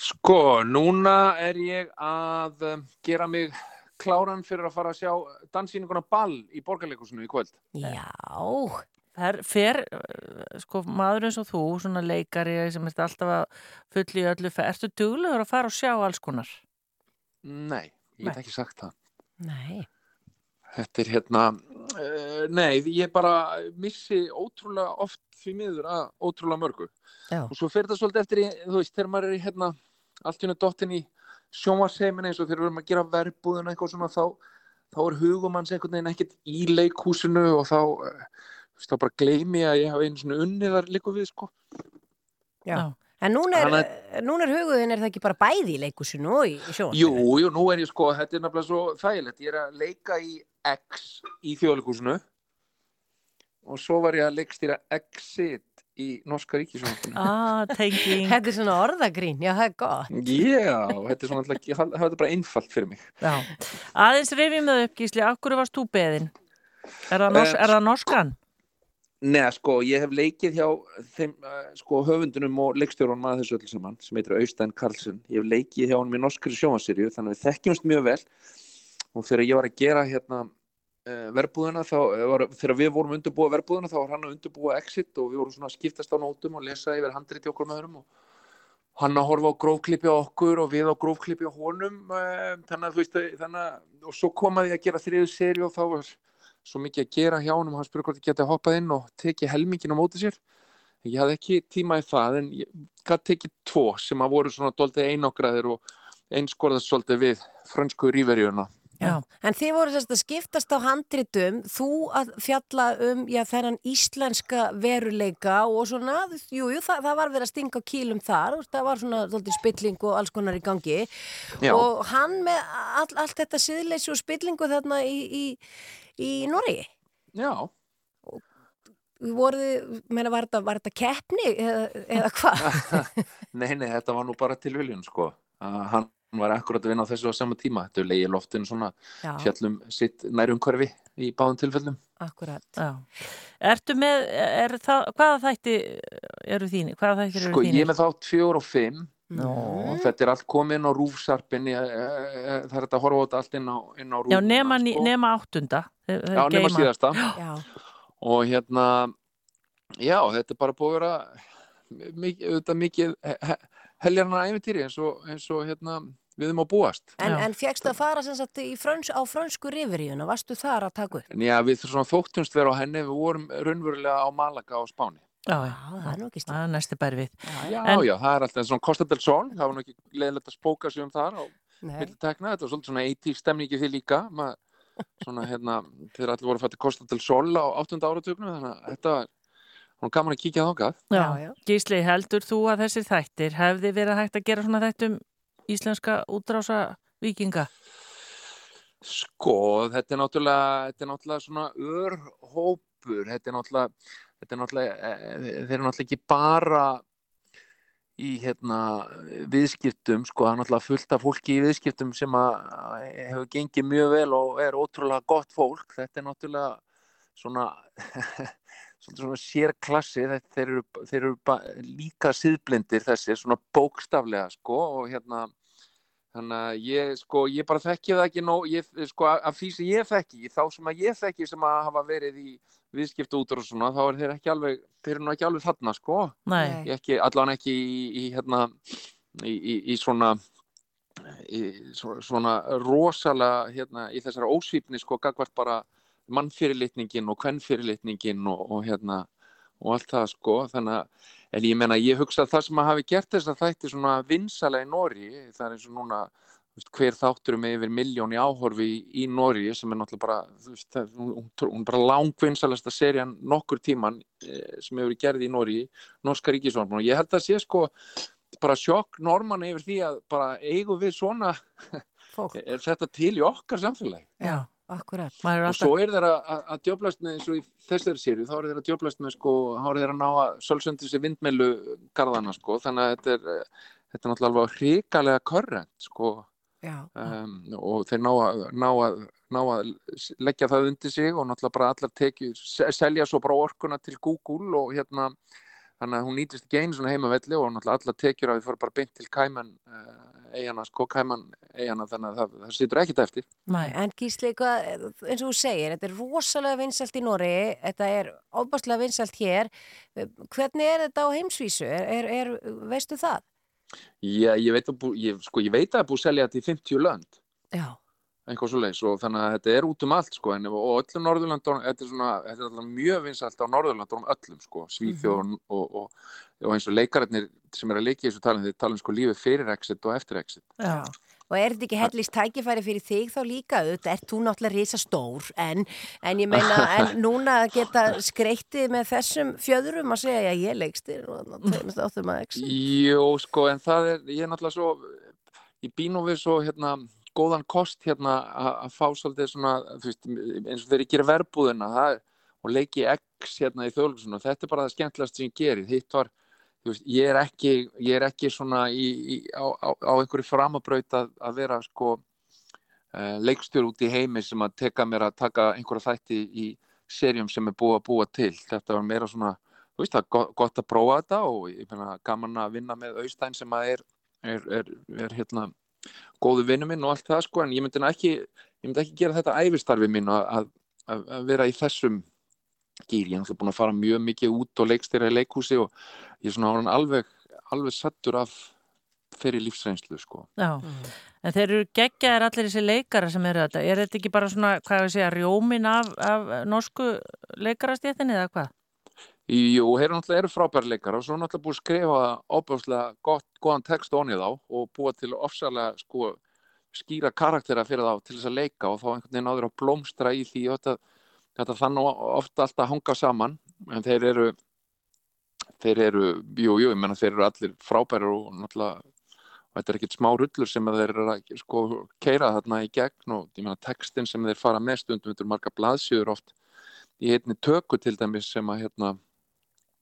[SPEAKER 13] Sko, núna er ég að um, gera mig kláran fyrir að fara að sjá dansýninguna Ball í borgarleikusinu í kvöld.
[SPEAKER 3] Já.
[SPEAKER 2] Fer uh, sko, maður eins og þú, svona leikari sem ert alltaf að fulli í öllu, ertu duglegur að fara og sjá alls konar?
[SPEAKER 13] Nei, ég
[SPEAKER 2] Nei.
[SPEAKER 13] ekki sagt það.
[SPEAKER 3] Nei.
[SPEAKER 13] Þetta er hérna, uh, nei, ég bara missi ótrúlega oft því miður að ótrúlega mörgu.
[SPEAKER 3] Já.
[SPEAKER 13] Og svo fer þetta svolítið eftir í, þú veist, þegar maður er í hérna, allt í hennu dottin í sjónvarsheiminn eins og þegar við erum að gera verbúðuna eitthvað svona, þá, þá er hugum hans einhvern veginn ekkert í leikhúsinu og þá, uh, þú veist, þá bara gleymi að ég hafa einu svona unnið þar líka við, sko.
[SPEAKER 3] Já. En núna er,
[SPEAKER 13] Þannig
[SPEAKER 3] núna er hugðin, er það ekki bara bæði í leikusinu og í, í sjónvarpinu?
[SPEAKER 13] Jú, jú, nú er ég sko, þetta er nefnilega svo þægilegt. Ég er að leika í X í þjóðleikúsinu og svo var ég að leikstýra Exit í Norska Ríkisjónvarpinu.
[SPEAKER 2] Ah.
[SPEAKER 3] Þetta er svona orðagrín, já það er gott.
[SPEAKER 13] Já, þetta er svona alltaf, það er bara einfalt fyrir mig.
[SPEAKER 2] Já. Aðeins rifjum það upp, Gísli, akkur varst þú beðin? Er það, nors
[SPEAKER 13] Eh,
[SPEAKER 2] er það norskan?
[SPEAKER 13] Nei, sko, ég hef leikið hjá þeim, uh, sko, höfundunum og leikstjórunum að þessu öllu saman, sem heitir Austein Karlsson. Ég hef leikið hjá honum í norskri sjónvarsýrju, þannig að við þekkjumst mjög vel. Og þegar ég var að gera hérna verbúðina, þá, eh, var, þegar við vorum undirbúa verbúðina, þá var hann að undirbúa exit og við vorum svona að skiptast á nótum og lesa yfir handriti okkur með öðrum og hann að horfa á grófklippi á okkur og við á grófklippi á honum uh, þannig að þú veist, að og svo komaði að gera þriðu seri og þá var svo mikið að gera hjá honum, hann spurði hvort ég geti hoppað inn og tekið helmingin á móti sér. Ég hafði ekki tíma í það en ég gæti tekið tvo sem að voru svona doldið einokraðir
[SPEAKER 3] Já. En þið voru sérst að skiptast á handritum, þú að fjalla um já, þennan íslenska veruleika og svona, jú, jú, það, það var verið að stinga á kýlum þar, það var svona svolítið spilling og alls konar í gangi
[SPEAKER 13] Já.
[SPEAKER 3] og hann með all, allt þetta siðleysi og spillingu þarna í, í, í Noregi.
[SPEAKER 13] Já.
[SPEAKER 3] Voruð, meina, var þetta, var þetta keppni eða, eða hvað?
[SPEAKER 13] nei, nei, þetta var nú bara tilviljun sko. Að hann var akkurat að vinna á þessu á sama tíma. Þetta er leiði loftinu svona
[SPEAKER 3] Já.
[SPEAKER 13] fjallum sitt nærum hverfi í báðum tilfellum.
[SPEAKER 3] Akkurat.
[SPEAKER 2] Já. Ertu með, er það, hvaða þætti eru þínir? Hvaða þættir eru
[SPEAKER 13] Sko, ég
[SPEAKER 2] þínir?
[SPEAKER 13] er með þátt fjögur og fimm
[SPEAKER 2] Nú.
[SPEAKER 13] og þetta er allt komið inn á rúfsarpin það er þetta að horfa á þetta allt inn á, inn á rúf
[SPEAKER 2] Já, nema, ní- nema áttunda. Þeir-
[SPEAKER 13] Já, nema
[SPEAKER 2] geyma.
[SPEAKER 13] síðasta.
[SPEAKER 3] Já.
[SPEAKER 13] og hérna já, þetta er bara búið að vera mikið, auðvitað mikið he- he- heljarnar æfintýri eins og, eins og hérna, við erum á búast
[SPEAKER 3] En, en fegstu að fara sem sagt í fröns, á frönsku riveríuna, varstu þar að taka upp?
[SPEAKER 13] en já, við þóttumst vera á henni við vorum raunverulega á Malaga á Spáni
[SPEAKER 2] Já, já.
[SPEAKER 3] það er nú ekki
[SPEAKER 2] Það er næsti bær við.
[SPEAKER 13] já,
[SPEAKER 2] En-
[SPEAKER 13] já, það er alltaf svona Costa del Sol það var nú ekki leiðilegt að spóka sig um þar á
[SPEAKER 3] Nei.
[SPEAKER 13] milli tekna, þetta var svolítið svona 80 stemningi því líka Ma, svona hérna, þeir allir voru að fætti Costa del Sol á 8. áratögnum þannig að þetta var hún gaman að kíkja þákað
[SPEAKER 2] Já, Gísli, heldur þú að þessir þættir hefði verið hægt að gera svona þættum íslenska útrása vikinga?
[SPEAKER 13] Sko, þetta er náttúrulega, þetta er náttúrulega svona örhópur, þetta er náttúrulega, þetta er náttúrulega, eh, þeir eru náttúrulega ekki bara í hérna viðskiptum, sko, það er náttúrulega fullt af fólki í viðskiptum sem að hefur gengið mjög vel og er ótrúlega gott fólk, þetta er náttúrulega svona, svona, svona sérklassi, þetta- þeir eru, þeir eru ba- líka síðblindir þessi, svona bókstaflega, sko, og hérna, Þannig að ég, sko, ég bara þekki það ekki nóg, ég, sko, af því sem ég þekki, þá sem að ég þekki sem að hafa verið í viðskipta út og svona, þá er þeir ekki alveg, þeir eru nú ekki alveg þarna, sko. Ekki, allan ekki í, í hérna, í, í, í svona, í svo- svona rosalega, hérna, í þessara ósvífni, sko, gagvart bara mannfyrirlitningin og kvennfyrirlitningin og, og hérna, og allt það, sko, þannig að, en ég meina, ég hugsa að það sem að hafi gert þess að þætti svona vinsala í Nóri, það er eins og núna, veist, hver þáttur með yfir miljón í áhorfi í, í Nóri sem er náttúrulega bara, veist, það, hún, hún- hún bara langvinsalasta serían nokkur tíman eh, sem hefur verið gerð í Nóri, Norska Ríkisvárn og ég held að sé sko bara sjokk normann yfir því að bara eigum við svona, er þetta til í okkar samfélagi?
[SPEAKER 3] Já, akkurat.
[SPEAKER 13] og svo er þeir að, djöblast með eins og í þessari sériu, þá er þeir að djöblast með sko, þá er þeir að ná að sölsundi sér vindmeilu garðana sko, þannig að þetta er, þetta er náttúrulega alveg hrikalega körrent sko,
[SPEAKER 3] Já.
[SPEAKER 13] um, og þeir ná að, ná, að, ná að leggja það undir sig og náttúrulega bara allar tekið, selja svo bara orkuna til Google og hérna þannig að hún nýtist ekki einu svona heimavelli og náttúrulega allar tekjur að við fórum bara beint til Kæman uh, eigana, sko Kæman eigana þannig að það, það situr ekkit eftir
[SPEAKER 3] Nei. En Gísli, eins og þú segir, þetta er rosalega vinsælt í Nóri, þetta er óbáslega vinsælt hér. Hvernig er þetta á heimsvísu? Er, er, veistu það?
[SPEAKER 13] Já, ég veit að, ég, sko, ég veit að það er búið að selja þetta í 50 lönd
[SPEAKER 3] Já.
[SPEAKER 13] Eitthvað svo leiðis og þannig að þetta er út um allt sko, en, og öllum Norðurlandunum þetta er, svona, þetta er alltaf mjög vinsælt á Norðurlandunum öllum sko, Svíþjóð
[SPEAKER 3] Mhm.
[SPEAKER 13] og, og, og eins og leikararnir sem er að leika í þessu talin, þeir tala um sko lífið fyrir exit og eftir exit
[SPEAKER 3] Já. Og er þetta ekki hellist tækifæri fyrir þig þá líka? Þetta er þú náttúrulega risa stór en, en ég meina, en núna geta skreittið með þessum fjöðrum að segja að ég leikstir og
[SPEAKER 13] sko, það er, náttúrulega svo, ég býn nú við svo, hérna, góðan kost, hérna, að fá svolítið svona, þú veist, eins og þegar ég gerir verbúðina, það og leiki X hérna í þjóðlugsunum, þetta er bara það skemmtilegast sem ég gerir, hitt var, þú veist, ég er ekki, ég er ekki svona í, í, á, á, á einhverju framabraut að, að vera, sko, uh, leikstjór út í heimi sem að teka mér að taka einhverja þætti í serjum sem er búið að búa til, þetta var meira svona, þú veist, það er gott, gott að prófa þetta og ég finna gaman að vinna með Austein sem að er, er, er, er hérna góðu vinnu minn og allt það sko en ég myndi ekki, ég myndi ekki gera þetta æfistarfi mín að, að, að vera í þessum gýr, ég er náttúrulega búin að fara mjög mikið út og leikstýra í leikhúsi og ég er svona alveg, alveg sattur af fyrir lífsreynslu sko.
[SPEAKER 2] Já, en þeir eru geggjaðir allir þessi leikara sem eru þetta. Er þetta ekki bara svona, hvað ég segja, rjómin af, af norsku leikarastjéttinni eða hvað?
[SPEAKER 13] Jú, þeir eru náttúrulega leikara og svo er náttúrulega búið að skrifa óbúslega góðan text onni þá og búa til ofsalega sko skýra karaktera fyrir þá til þess að leika og þá einhvern veginn áður að blómstra í því þetta, þetta þannig ofta alltaf hanga saman. En þeir eru þeir eru, jú, jú, ég menna þeir eru allir frábæri og náttúrulega og þetta er ekkert smá rullur sem þeir eru að sko keira þarna í gegn og ég menna textin sem þeir fara þetta eru marga blaðsjöður oft í einni tökku til dæmis sem að hérna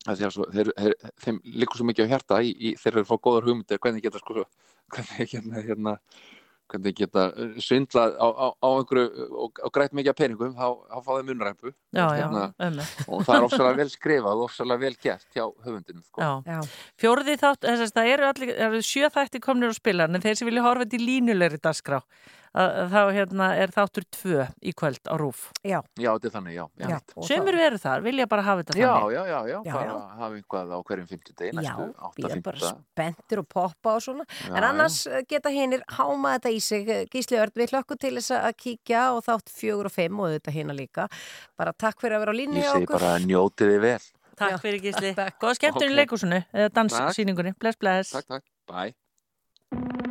[SPEAKER 13] svo, þeir, þeir, þeim líkur svo mikið á hjarta í, í þeir eru að fá góðar hugmyndir hvernig geta sko hvernig hérna, hérna hvernig geta uh, svindlað á, á, á einhverju og, og grætt mikið af peningum þá, þá fá þeim
[SPEAKER 2] já, einmitt.
[SPEAKER 13] og það er ofsalega vel skrifað og ofsalega vel gert hjá höfundinum sko.
[SPEAKER 2] Fjóruði þátt, þess að það eru eru sjö þætti komnir á spilan en þeir sem vilja horfa til línulegri dagskrá að, að þá hérna er þáttur tvö í kvöld á rúf.
[SPEAKER 3] Já.
[SPEAKER 13] Já, þetta er þannig, já. já.
[SPEAKER 2] Sumir veru þar, vilja bara hafa þetta
[SPEAKER 13] Já,
[SPEAKER 2] þannig.
[SPEAKER 13] já, já, já,
[SPEAKER 3] Já,
[SPEAKER 13] bara
[SPEAKER 3] já.
[SPEAKER 13] hafa einhvað á hverjum 50 degi
[SPEAKER 3] Já,
[SPEAKER 13] næstu,
[SPEAKER 3] við
[SPEAKER 13] 8
[SPEAKER 3] erum bara
[SPEAKER 13] 50
[SPEAKER 3] spenntir og poppa og svona.
[SPEAKER 13] Já,
[SPEAKER 3] en annars já. geta hinnir háma þetta í sig. Gísli Örd, við hlökkum til þess að kíkja og þátt fjögur og fimm og þetta hérna líka. Bara takk fyrir að vera á línni
[SPEAKER 13] Ég segi
[SPEAKER 3] okkur.
[SPEAKER 13] bara njótið þið vel.
[SPEAKER 2] Takk fyrir Gísli. Góða skemmtun í
[SPEAKER 13] Ok.
[SPEAKER 2] leikúsinu eða danssýningunni. Bless, bless.
[SPEAKER 13] Takk, takk. Bye.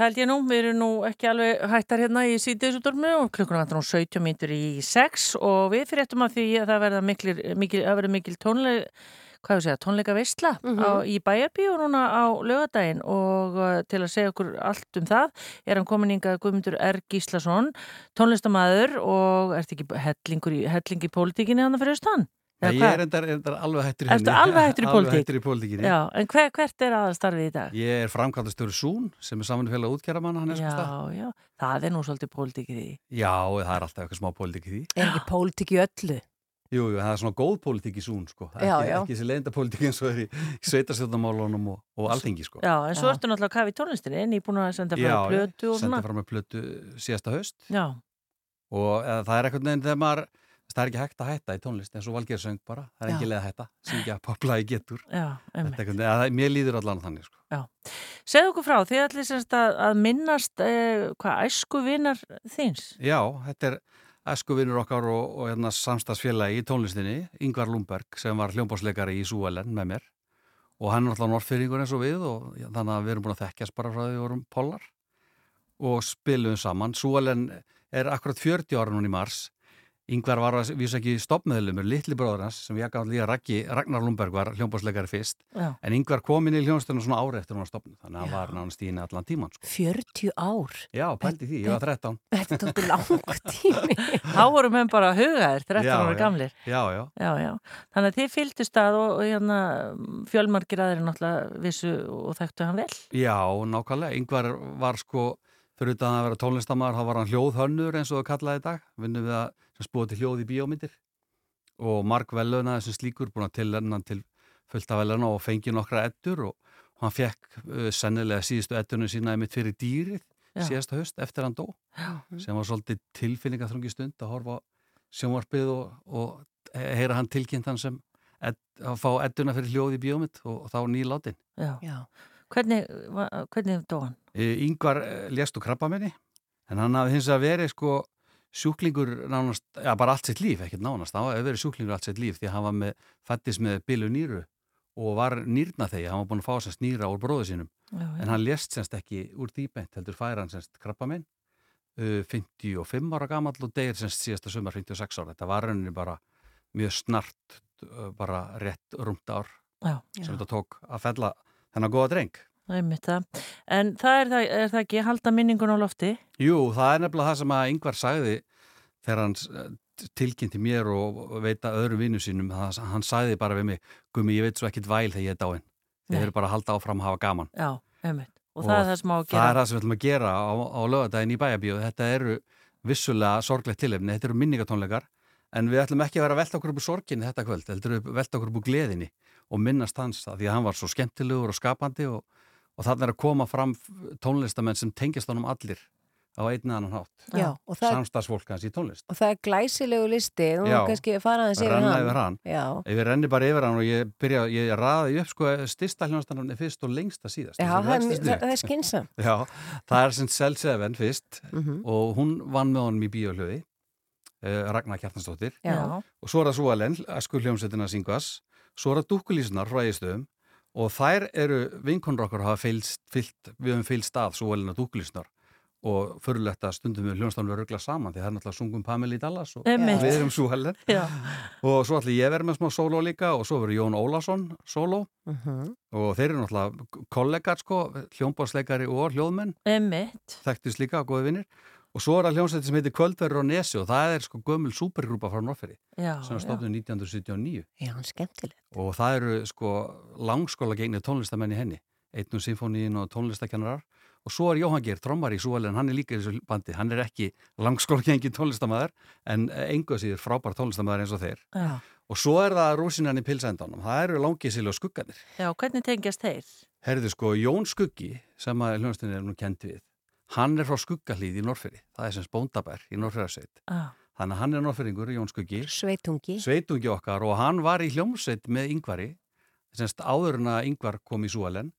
[SPEAKER 2] Það held ég nú, við erum nú ekki alveg hættar hérna í síðdeisúdormu og klukkur vantar nú 17 mítur í 6 og við fyrirtum að því að það verða mikil, mikil, að mikil tónleik, hvað ég segja, tónleika veistla
[SPEAKER 3] Mhm.
[SPEAKER 2] á, í bæjarbíu núna á lögadaginn og uh, til að segja okkur allt um það er hann komin hingað Guðmundur R. Gíslason, tónlistamæður og ert ekki hellingur í, helling í pólitíkinni hann fyrir austan?
[SPEAKER 14] Nei, ég er endar, endar alveg hættur í henni.
[SPEAKER 2] alveg hættur í
[SPEAKER 14] Alveg
[SPEAKER 2] pólitík?
[SPEAKER 14] hættur í pólitíkinni.
[SPEAKER 2] Já, en hver, hvert er aðastarfið í dag?
[SPEAKER 14] Ég er framkvæmdastöru Sún sem er samanfélag útgerramanna hann er
[SPEAKER 2] Já,
[SPEAKER 14] stað.
[SPEAKER 2] já, það er nú svolítið pólitík í því.
[SPEAKER 14] Já, það er alltaf eitthvað smá pólitík í því.
[SPEAKER 3] Er ekki pólitík í öllu?
[SPEAKER 14] Jú, jú, það er svona góð pólitík í Sún sko. Er
[SPEAKER 3] Já,
[SPEAKER 14] ekki,
[SPEAKER 3] já.
[SPEAKER 14] ekki þessi leynda pólitík eins og er í sveitarstjórnamálunum og, og alþingi sko.
[SPEAKER 2] Já, en svo ertu náttúrulega að kafa í
[SPEAKER 14] Já,
[SPEAKER 2] og svona. Já,
[SPEAKER 14] eða, það er eitthvað neginn þegar maður það er ekki hægt að hætta í tónlist eins og Valgeir söng bara, það er
[SPEAKER 2] Já.
[SPEAKER 14] ekki leið að hætta syngja popla í getur
[SPEAKER 2] já,
[SPEAKER 14] Þetta mér líður allan þannig sko.
[SPEAKER 2] Já. Segðu okkur frá, þið ætli semst að, að minnast eh, hvað æsku vinar þíns?
[SPEAKER 14] Já, þetta er æskuvinur okkar og, og hérna, samstagsfélagi í tónlistinni, Yngvar Lundberg sem var hljómbásleikari í Súelen með mér og hann er alltaf norðfyrringur eins og við og já, þannig að við erum búin að þekkjast bara frá því við vorum pollar og spilum saman. Súelen er akkurat 40 ára núna í mars Yngvar var að vísa ekki stopmeðlumur, litli bróður hans sem ég gaf líka Raggi, Ragnar Lundberg var hljómbásleikari fyrst
[SPEAKER 2] Já.
[SPEAKER 14] en Yngvar kom inn í hljómsdunum svona ári eftir hún var stopnud þannig að hann var nánast í henni allan tíman sko.
[SPEAKER 3] 40 ár?
[SPEAKER 14] Já, pældi því, ég var 13
[SPEAKER 3] Þetta tók langt tími.
[SPEAKER 2] Þá voru menn bara hugaðir, 13
[SPEAKER 14] Já,
[SPEAKER 2] ára
[SPEAKER 14] já.
[SPEAKER 2] gamlir.
[SPEAKER 14] Já, já
[SPEAKER 2] Já, já. Þannig að þið fylgdust að og, og hérna, fjölmargir aðri náttúrulega vissu og þekktu hann vel.
[SPEAKER 14] Já, nákvæmlega. Yngvar var sko, fyrir utan að vera tónlistamæður, þá var hann hljóðhönnur eins og það kallaði í dag. Vinnum við að sem spúið til hljóð í bíómyndir og mark veluna þessum slíkur, búin að tillenna til fullt af veluna og fengi nokkra eddur og hann fekk uh, sennilega síðustu eddunum sína einmitt fyrir dýrið
[SPEAKER 2] Já.
[SPEAKER 14] síðasta höst eftir hann dó
[SPEAKER 2] Já.
[SPEAKER 14] sem var svolítið tilfinningaþrungi stund að horfa á sjónvarpið og, og heyra hann tilkynnt hann sem ed, að fá edduna fyrir hljóð í bíómynd og, og þá nýláttinn.
[SPEAKER 2] Já. já. Hvernig, hvernig dó hann?
[SPEAKER 14] Yngvar lést úr krabbamenni en hann hafði hins að verið sko sjúklingur nánast, já bara allt sitt líf, ekkert nánast, hann hefur verið sjúklingur allt sitt líf því að hann var með, fættis með bilu nýru og var nýrna þegar, hann var búin að fá semst nýra úr bróðu sínum,
[SPEAKER 2] Já, já.
[SPEAKER 14] en hann lést semst ekki úr því beint, heldur færa hann semst krabba minn, uh, 55 ára gamall og degir semst síðasta sumar 56 ára, þetta var rauninni bara mjög snart, uh, bara rétt rúmt ár
[SPEAKER 2] Já.
[SPEAKER 14] sem þetta tók að fella þennan góða dreng.
[SPEAKER 2] Það. En það er það, er það ekki, halda minningun á lofti?
[SPEAKER 14] Jú, það er nefnilega það sem að yngvar sagði þegar hann eh, tilkynnti mér og og veit að öðrum vinnu sínum það, hann sagði bara við mig Gumi, ég veit svo ekkit væl þegar ég er dáin þið eru bara að halda áfram að hafa gaman
[SPEAKER 2] Já, einmitt. Og, það er það sem á að
[SPEAKER 14] það
[SPEAKER 2] gera.
[SPEAKER 14] er það sem við ætlum að gera á, á lögadaginn í bæjabíu þetta eru vissulega sorglegt tilefni þetta eru minningatónleikar en við ætlum ekki að vera að velta okkur upp úr sorginni þetta kvöld við velta okkur upp úr gleðinni og minnast hans það því að hann var svo skemmtilegur og skapandi og, og þannig er að koma fram tónlistamenn sem tengjast honum allir á einn eða annan hátt.
[SPEAKER 3] Já, og það-
[SPEAKER 14] samstagsfólk hans í tónlist.
[SPEAKER 3] Og það er glæsilegu listi, þú kannski fara aðeins yfir hann.
[SPEAKER 14] yfir hann. Ef ég renni bara yfir hann og ég byrja ég raði upp sko styrsta hljónstanarni fyrst og lengsta síðast.
[SPEAKER 3] Já,
[SPEAKER 14] Þessi
[SPEAKER 3] það er, er skynsam.
[SPEAKER 14] Já, það er sem 7 fyrst
[SPEAKER 3] Mhm.
[SPEAKER 14] og hún vann með honum í bíóhlöði uh, Ragnar Kjartansdóttir.
[SPEAKER 3] Já.
[SPEAKER 14] og svo er það Súalen, æsku hljómsveitina Singvas svo er það Dúkulísnar frá Ægistöðum og þær eru vinkonur okkur hafa fylst, fyllt, við höfum fylst að Súalen og Dúkulísnar og fyrirlegt að stundum við hljómsdánum við ruggla saman því það er náttúrulega sungum Pamela í Dallas og
[SPEAKER 2] Einmitt.
[SPEAKER 14] við erum Súalen
[SPEAKER 2] Já.
[SPEAKER 14] og svo ætla ég að vera með smá sóló líka og svo verður Jón Ólásson sóló
[SPEAKER 3] Mhm.
[SPEAKER 14] og þeir eru náttúrulega kollegar sko, hljómbásleikari og hljóðmenn
[SPEAKER 2] Einmitt.
[SPEAKER 14] þekktist líka, góði vinnir og svo er það hljómsveit sem heitir Kvöldverður á Nesi og það er sko gömul supergrúpa frá Norferi sem stofnum 1979
[SPEAKER 3] Já, skemmtilegt.
[SPEAKER 14] og það eru sko langskóla gegnir tónlistamenn í henni. Einn og symfóníin og tónlistakennarar og svo er Jóhann Geir, trommar í Súalin, hann er líka í þessu bandi, hann er ekki langskóla gengin tónlistamæður en engu síður frábær tónlistamæður eins og þeir.
[SPEAKER 2] Já.
[SPEAKER 14] og svo er það rúsinan í pilsendunum, það eru langisili og skugganir
[SPEAKER 2] Já, hvernig tengjast þeir?
[SPEAKER 14] Herðu sko, Jón Skuggi, sem að hljónstinni er nú kent við, hann er frá Skuggahlíð í Norferi, það er sem spóndabær í Norferarsveit.
[SPEAKER 2] Ah.
[SPEAKER 14] Þannig að hann er Norferingur, Jón Skuggi.
[SPEAKER 3] Sveitungi.
[SPEAKER 14] Sveitungi okkar og hann var í hljómsveit með Yngvari, semst áður en að Yngvar kom í Súalen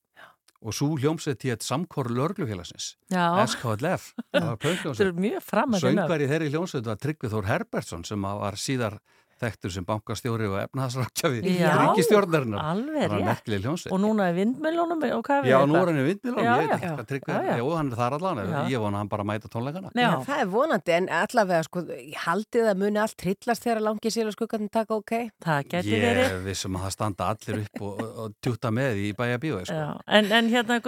[SPEAKER 14] og svo hljómsveit hétt Samkor Lörglufélagsins. SKLF, það var
[SPEAKER 2] Þetta
[SPEAKER 14] pöngljómsveit.
[SPEAKER 2] er mjög fram að
[SPEAKER 14] Söngvar í þeirri hljómsveit var Tryggvi Þór Herbertsson sem að var síðar þekktur sem bankastjóri og efnahagsrákjafi
[SPEAKER 2] Já,
[SPEAKER 14] ríkistjórnarinnar.
[SPEAKER 2] alveg
[SPEAKER 14] Það var
[SPEAKER 2] rétt.
[SPEAKER 14] merkileg hljómsveit.
[SPEAKER 2] Og núna er vindmjölunum og hvað
[SPEAKER 14] Já,
[SPEAKER 2] við
[SPEAKER 14] nú er hann í vindmilunum,
[SPEAKER 2] Já,
[SPEAKER 14] ég veit
[SPEAKER 2] já.
[SPEAKER 14] ekki hvað tryggver,
[SPEAKER 2] Já, já.
[SPEAKER 14] já, hann er þar allan,
[SPEAKER 2] Já.
[SPEAKER 14] ég vona hann bara mæta tónleikana.
[SPEAKER 3] Já. það er vonandi, en allavega, sko, haldið að muni allt trillast þegar langið sér og skuggarnir taka ok?
[SPEAKER 2] Það
[SPEAKER 14] Ég vissum að það standa allir upp og, og, og tjúta með í bæja bíói, sko.
[SPEAKER 2] Já, en, en hérna,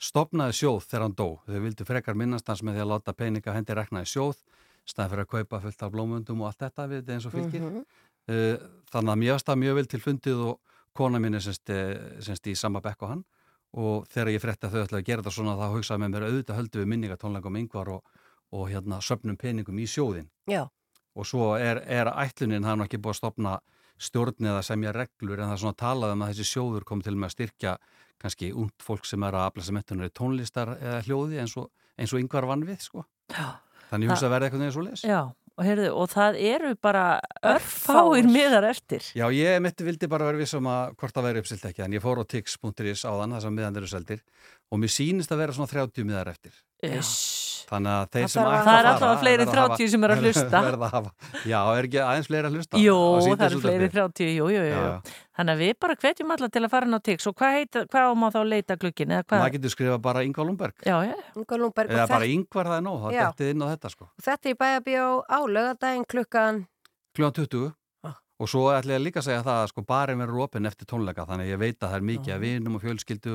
[SPEAKER 2] Guðmundur, rétt að geta þess að allur ágóði, þið ætlaði semst að setja á lakirnar sjóð.
[SPEAKER 14] Já, það rauninni bekkjafélagar hans, semst 66 árgangurinn frá Neskurta, stopnaði sjóð þegar hann dó. Þau vildu frekar minnast hans með því að láta peninga hendi reknaði sjóð, staðið fyrir að kaupa fullt af blómundum og allt þetta við þetta eins og fylgir.
[SPEAKER 3] Mhm.
[SPEAKER 14] Uh, þannig að varst það mjög vel til fundið og kona mín er semst, eh, semst í sama bekk og hann og þegar ég frétti að þau ætlaði að gera þetta svona þá hugsaði með mér auðvitað höldu við minningatónleikum yngvar og, og hérna söpnum peningum í sjóðin
[SPEAKER 3] Já.
[SPEAKER 14] og svo er, er ætlunin, það er nú ekki búið að stopna stjórn eða semja reglur en það er svona talað um að þessi sjóður kom til með að styrkja kannski ungd fólk sem er að afla sem ettunar í tónlistar eða hljóði eins og, eins og yngvar vann við sko.
[SPEAKER 2] Já.
[SPEAKER 14] Þannig hugsa að verða eitthvað eins og les.
[SPEAKER 2] Já, og heyrðu, og það eru bara örfáir miðar eftir.
[SPEAKER 14] Já, ég mitt vildi bara vera vissum að hvort það væri uppsilt ekki, en ég fór á tix.is áðan, það sem miðan eru seldir og mér sýnist að vera svona 30 miðar eftir. Þannig að þeir sem
[SPEAKER 2] þarf að-
[SPEAKER 14] ætla
[SPEAKER 2] Það er
[SPEAKER 14] fara
[SPEAKER 2] allavega fleiri
[SPEAKER 14] verða að hafa-
[SPEAKER 2] 30 sem eru að hlusta.
[SPEAKER 14] að hafa, Já, er ekki aðeins fleiri að hlusta?
[SPEAKER 2] Jú, það eru fleiri 30, jú, jú, jú. Þannig að við bara hvetjum alla til að fara inn á Tix og hvað, heita, hvað á maður þá að leita glukkin eða hvað?
[SPEAKER 14] Maður getur skrifað bara Inga Lundberg
[SPEAKER 2] Já, já.
[SPEAKER 3] Inga Lundberg.
[SPEAKER 14] Eða bara Ingvar það er nóg, það
[SPEAKER 3] Já.
[SPEAKER 14] dettið inn á þetta sko
[SPEAKER 3] Þetta er í bæjabíó á lögadaginn klukkan
[SPEAKER 14] Kljóðan 20
[SPEAKER 3] Ah.
[SPEAKER 14] Og svo ætla ég líka að segja það að sko barinn verður opinn eftir tónleika þannig að ég veit að það er mikið af vinum og fjölskyldu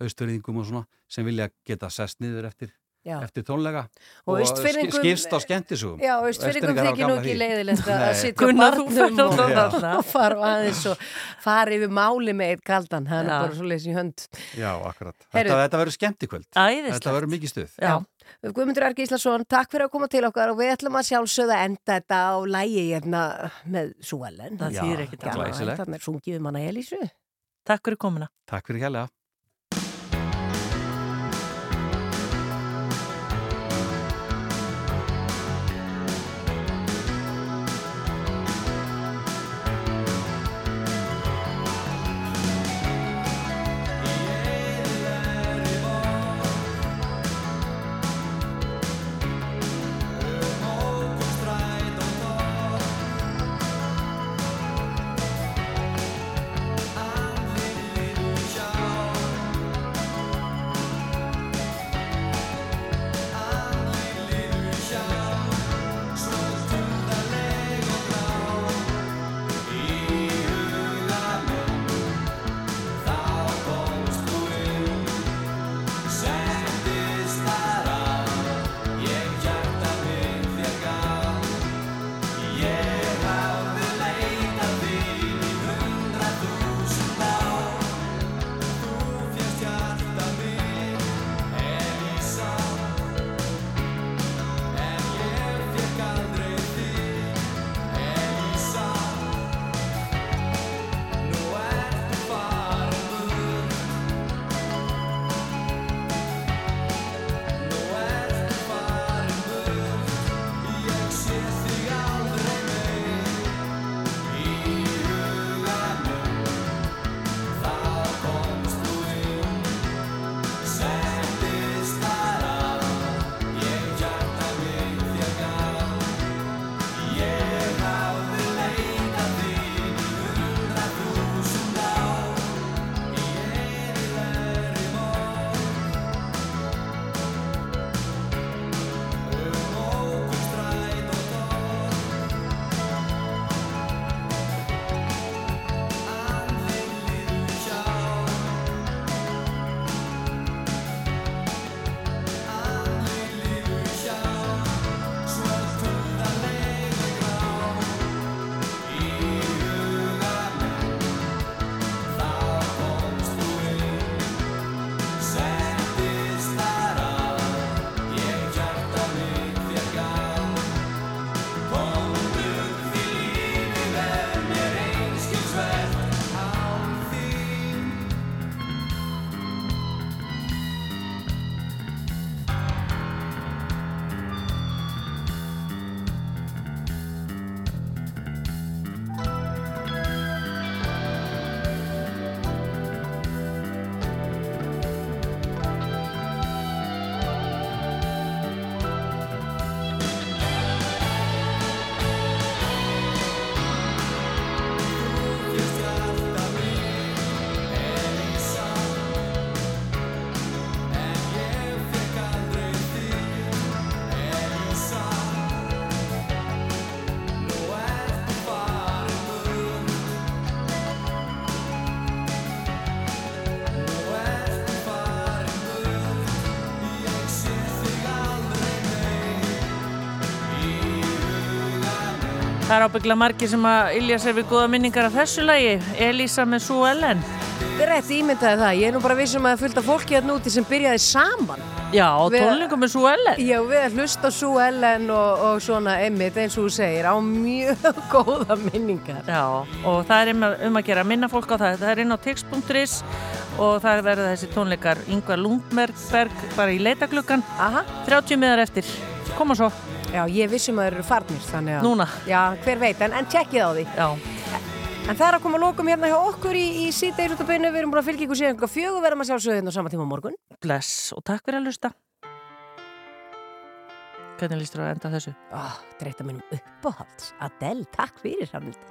[SPEAKER 14] austfyrðingum og svona sem vilja geta sest niður eftir,
[SPEAKER 3] Já.
[SPEAKER 14] eftir tónleika
[SPEAKER 3] Og Austfirðingum-
[SPEAKER 14] skipst á skemmtisugum
[SPEAKER 3] Já, Austfirðingum þykir nú ekki leiðilegt að sitja barnum og, og fara aðeins og fara yfir máli með eitt kaldan, það er bara svo leys í hönd.
[SPEAKER 14] Já, akkurat.
[SPEAKER 3] Heyrðu-
[SPEAKER 14] Þetta, þetta verður skemmt í kvöld
[SPEAKER 2] Æðislegt.
[SPEAKER 14] Þetta verður mikið stuð
[SPEAKER 3] Já. Guðmundur Arki Íslasson, takk fyrir að koma til okkar og við ætlum að sjálfsögða enda þetta á lægi hérna með Súalen.
[SPEAKER 2] Það þýðir
[SPEAKER 3] er sungið um.
[SPEAKER 2] Takk fyrir komuna.
[SPEAKER 14] Takk fyrir kærlega
[SPEAKER 2] Það er ábyggla margir sem að ylja sér við góða minningar af þessu lagi. Elisa með Sue Ellen.
[SPEAKER 3] Þetta er rétt ímyndaði það. Ég er nú bara vissum að af fólki hérna úti sem byrjaði saman.
[SPEAKER 2] Já, tónleikum með Sue Ellen.
[SPEAKER 3] Já, við að hlusta Sue Ellen og, og svona einmitt eins og þú segir á mjög góða minningar.
[SPEAKER 2] Já, og það er um að, um að gera minna fólk á það. Það er inn á tix.is og það verða þessi tónleikar Yngvar Lundberg bara í leitagluggan.
[SPEAKER 3] Aha.
[SPEAKER 2] 30 miðar eftir. Koma svo.
[SPEAKER 3] Já, ég vissum að það eru farnir, þannig að...
[SPEAKER 2] Núna.
[SPEAKER 3] Já, hver veit, en, en tjekkið á því.
[SPEAKER 2] Já.
[SPEAKER 3] En það er að koma að lokum hérna hjá okkur í, í síðdeis út af beinu. Við erum búin að fylgja ykkur síðan ykkur fjögur, verðum að sjálfsögðu hérna á sama tíma morgun.
[SPEAKER 2] Bless og takk fyrir að lusta. Hvernig líst þér að enda þessu?
[SPEAKER 3] Oh, Dreita minnum uppáhalds. Adele, takk fyrir samnýtt.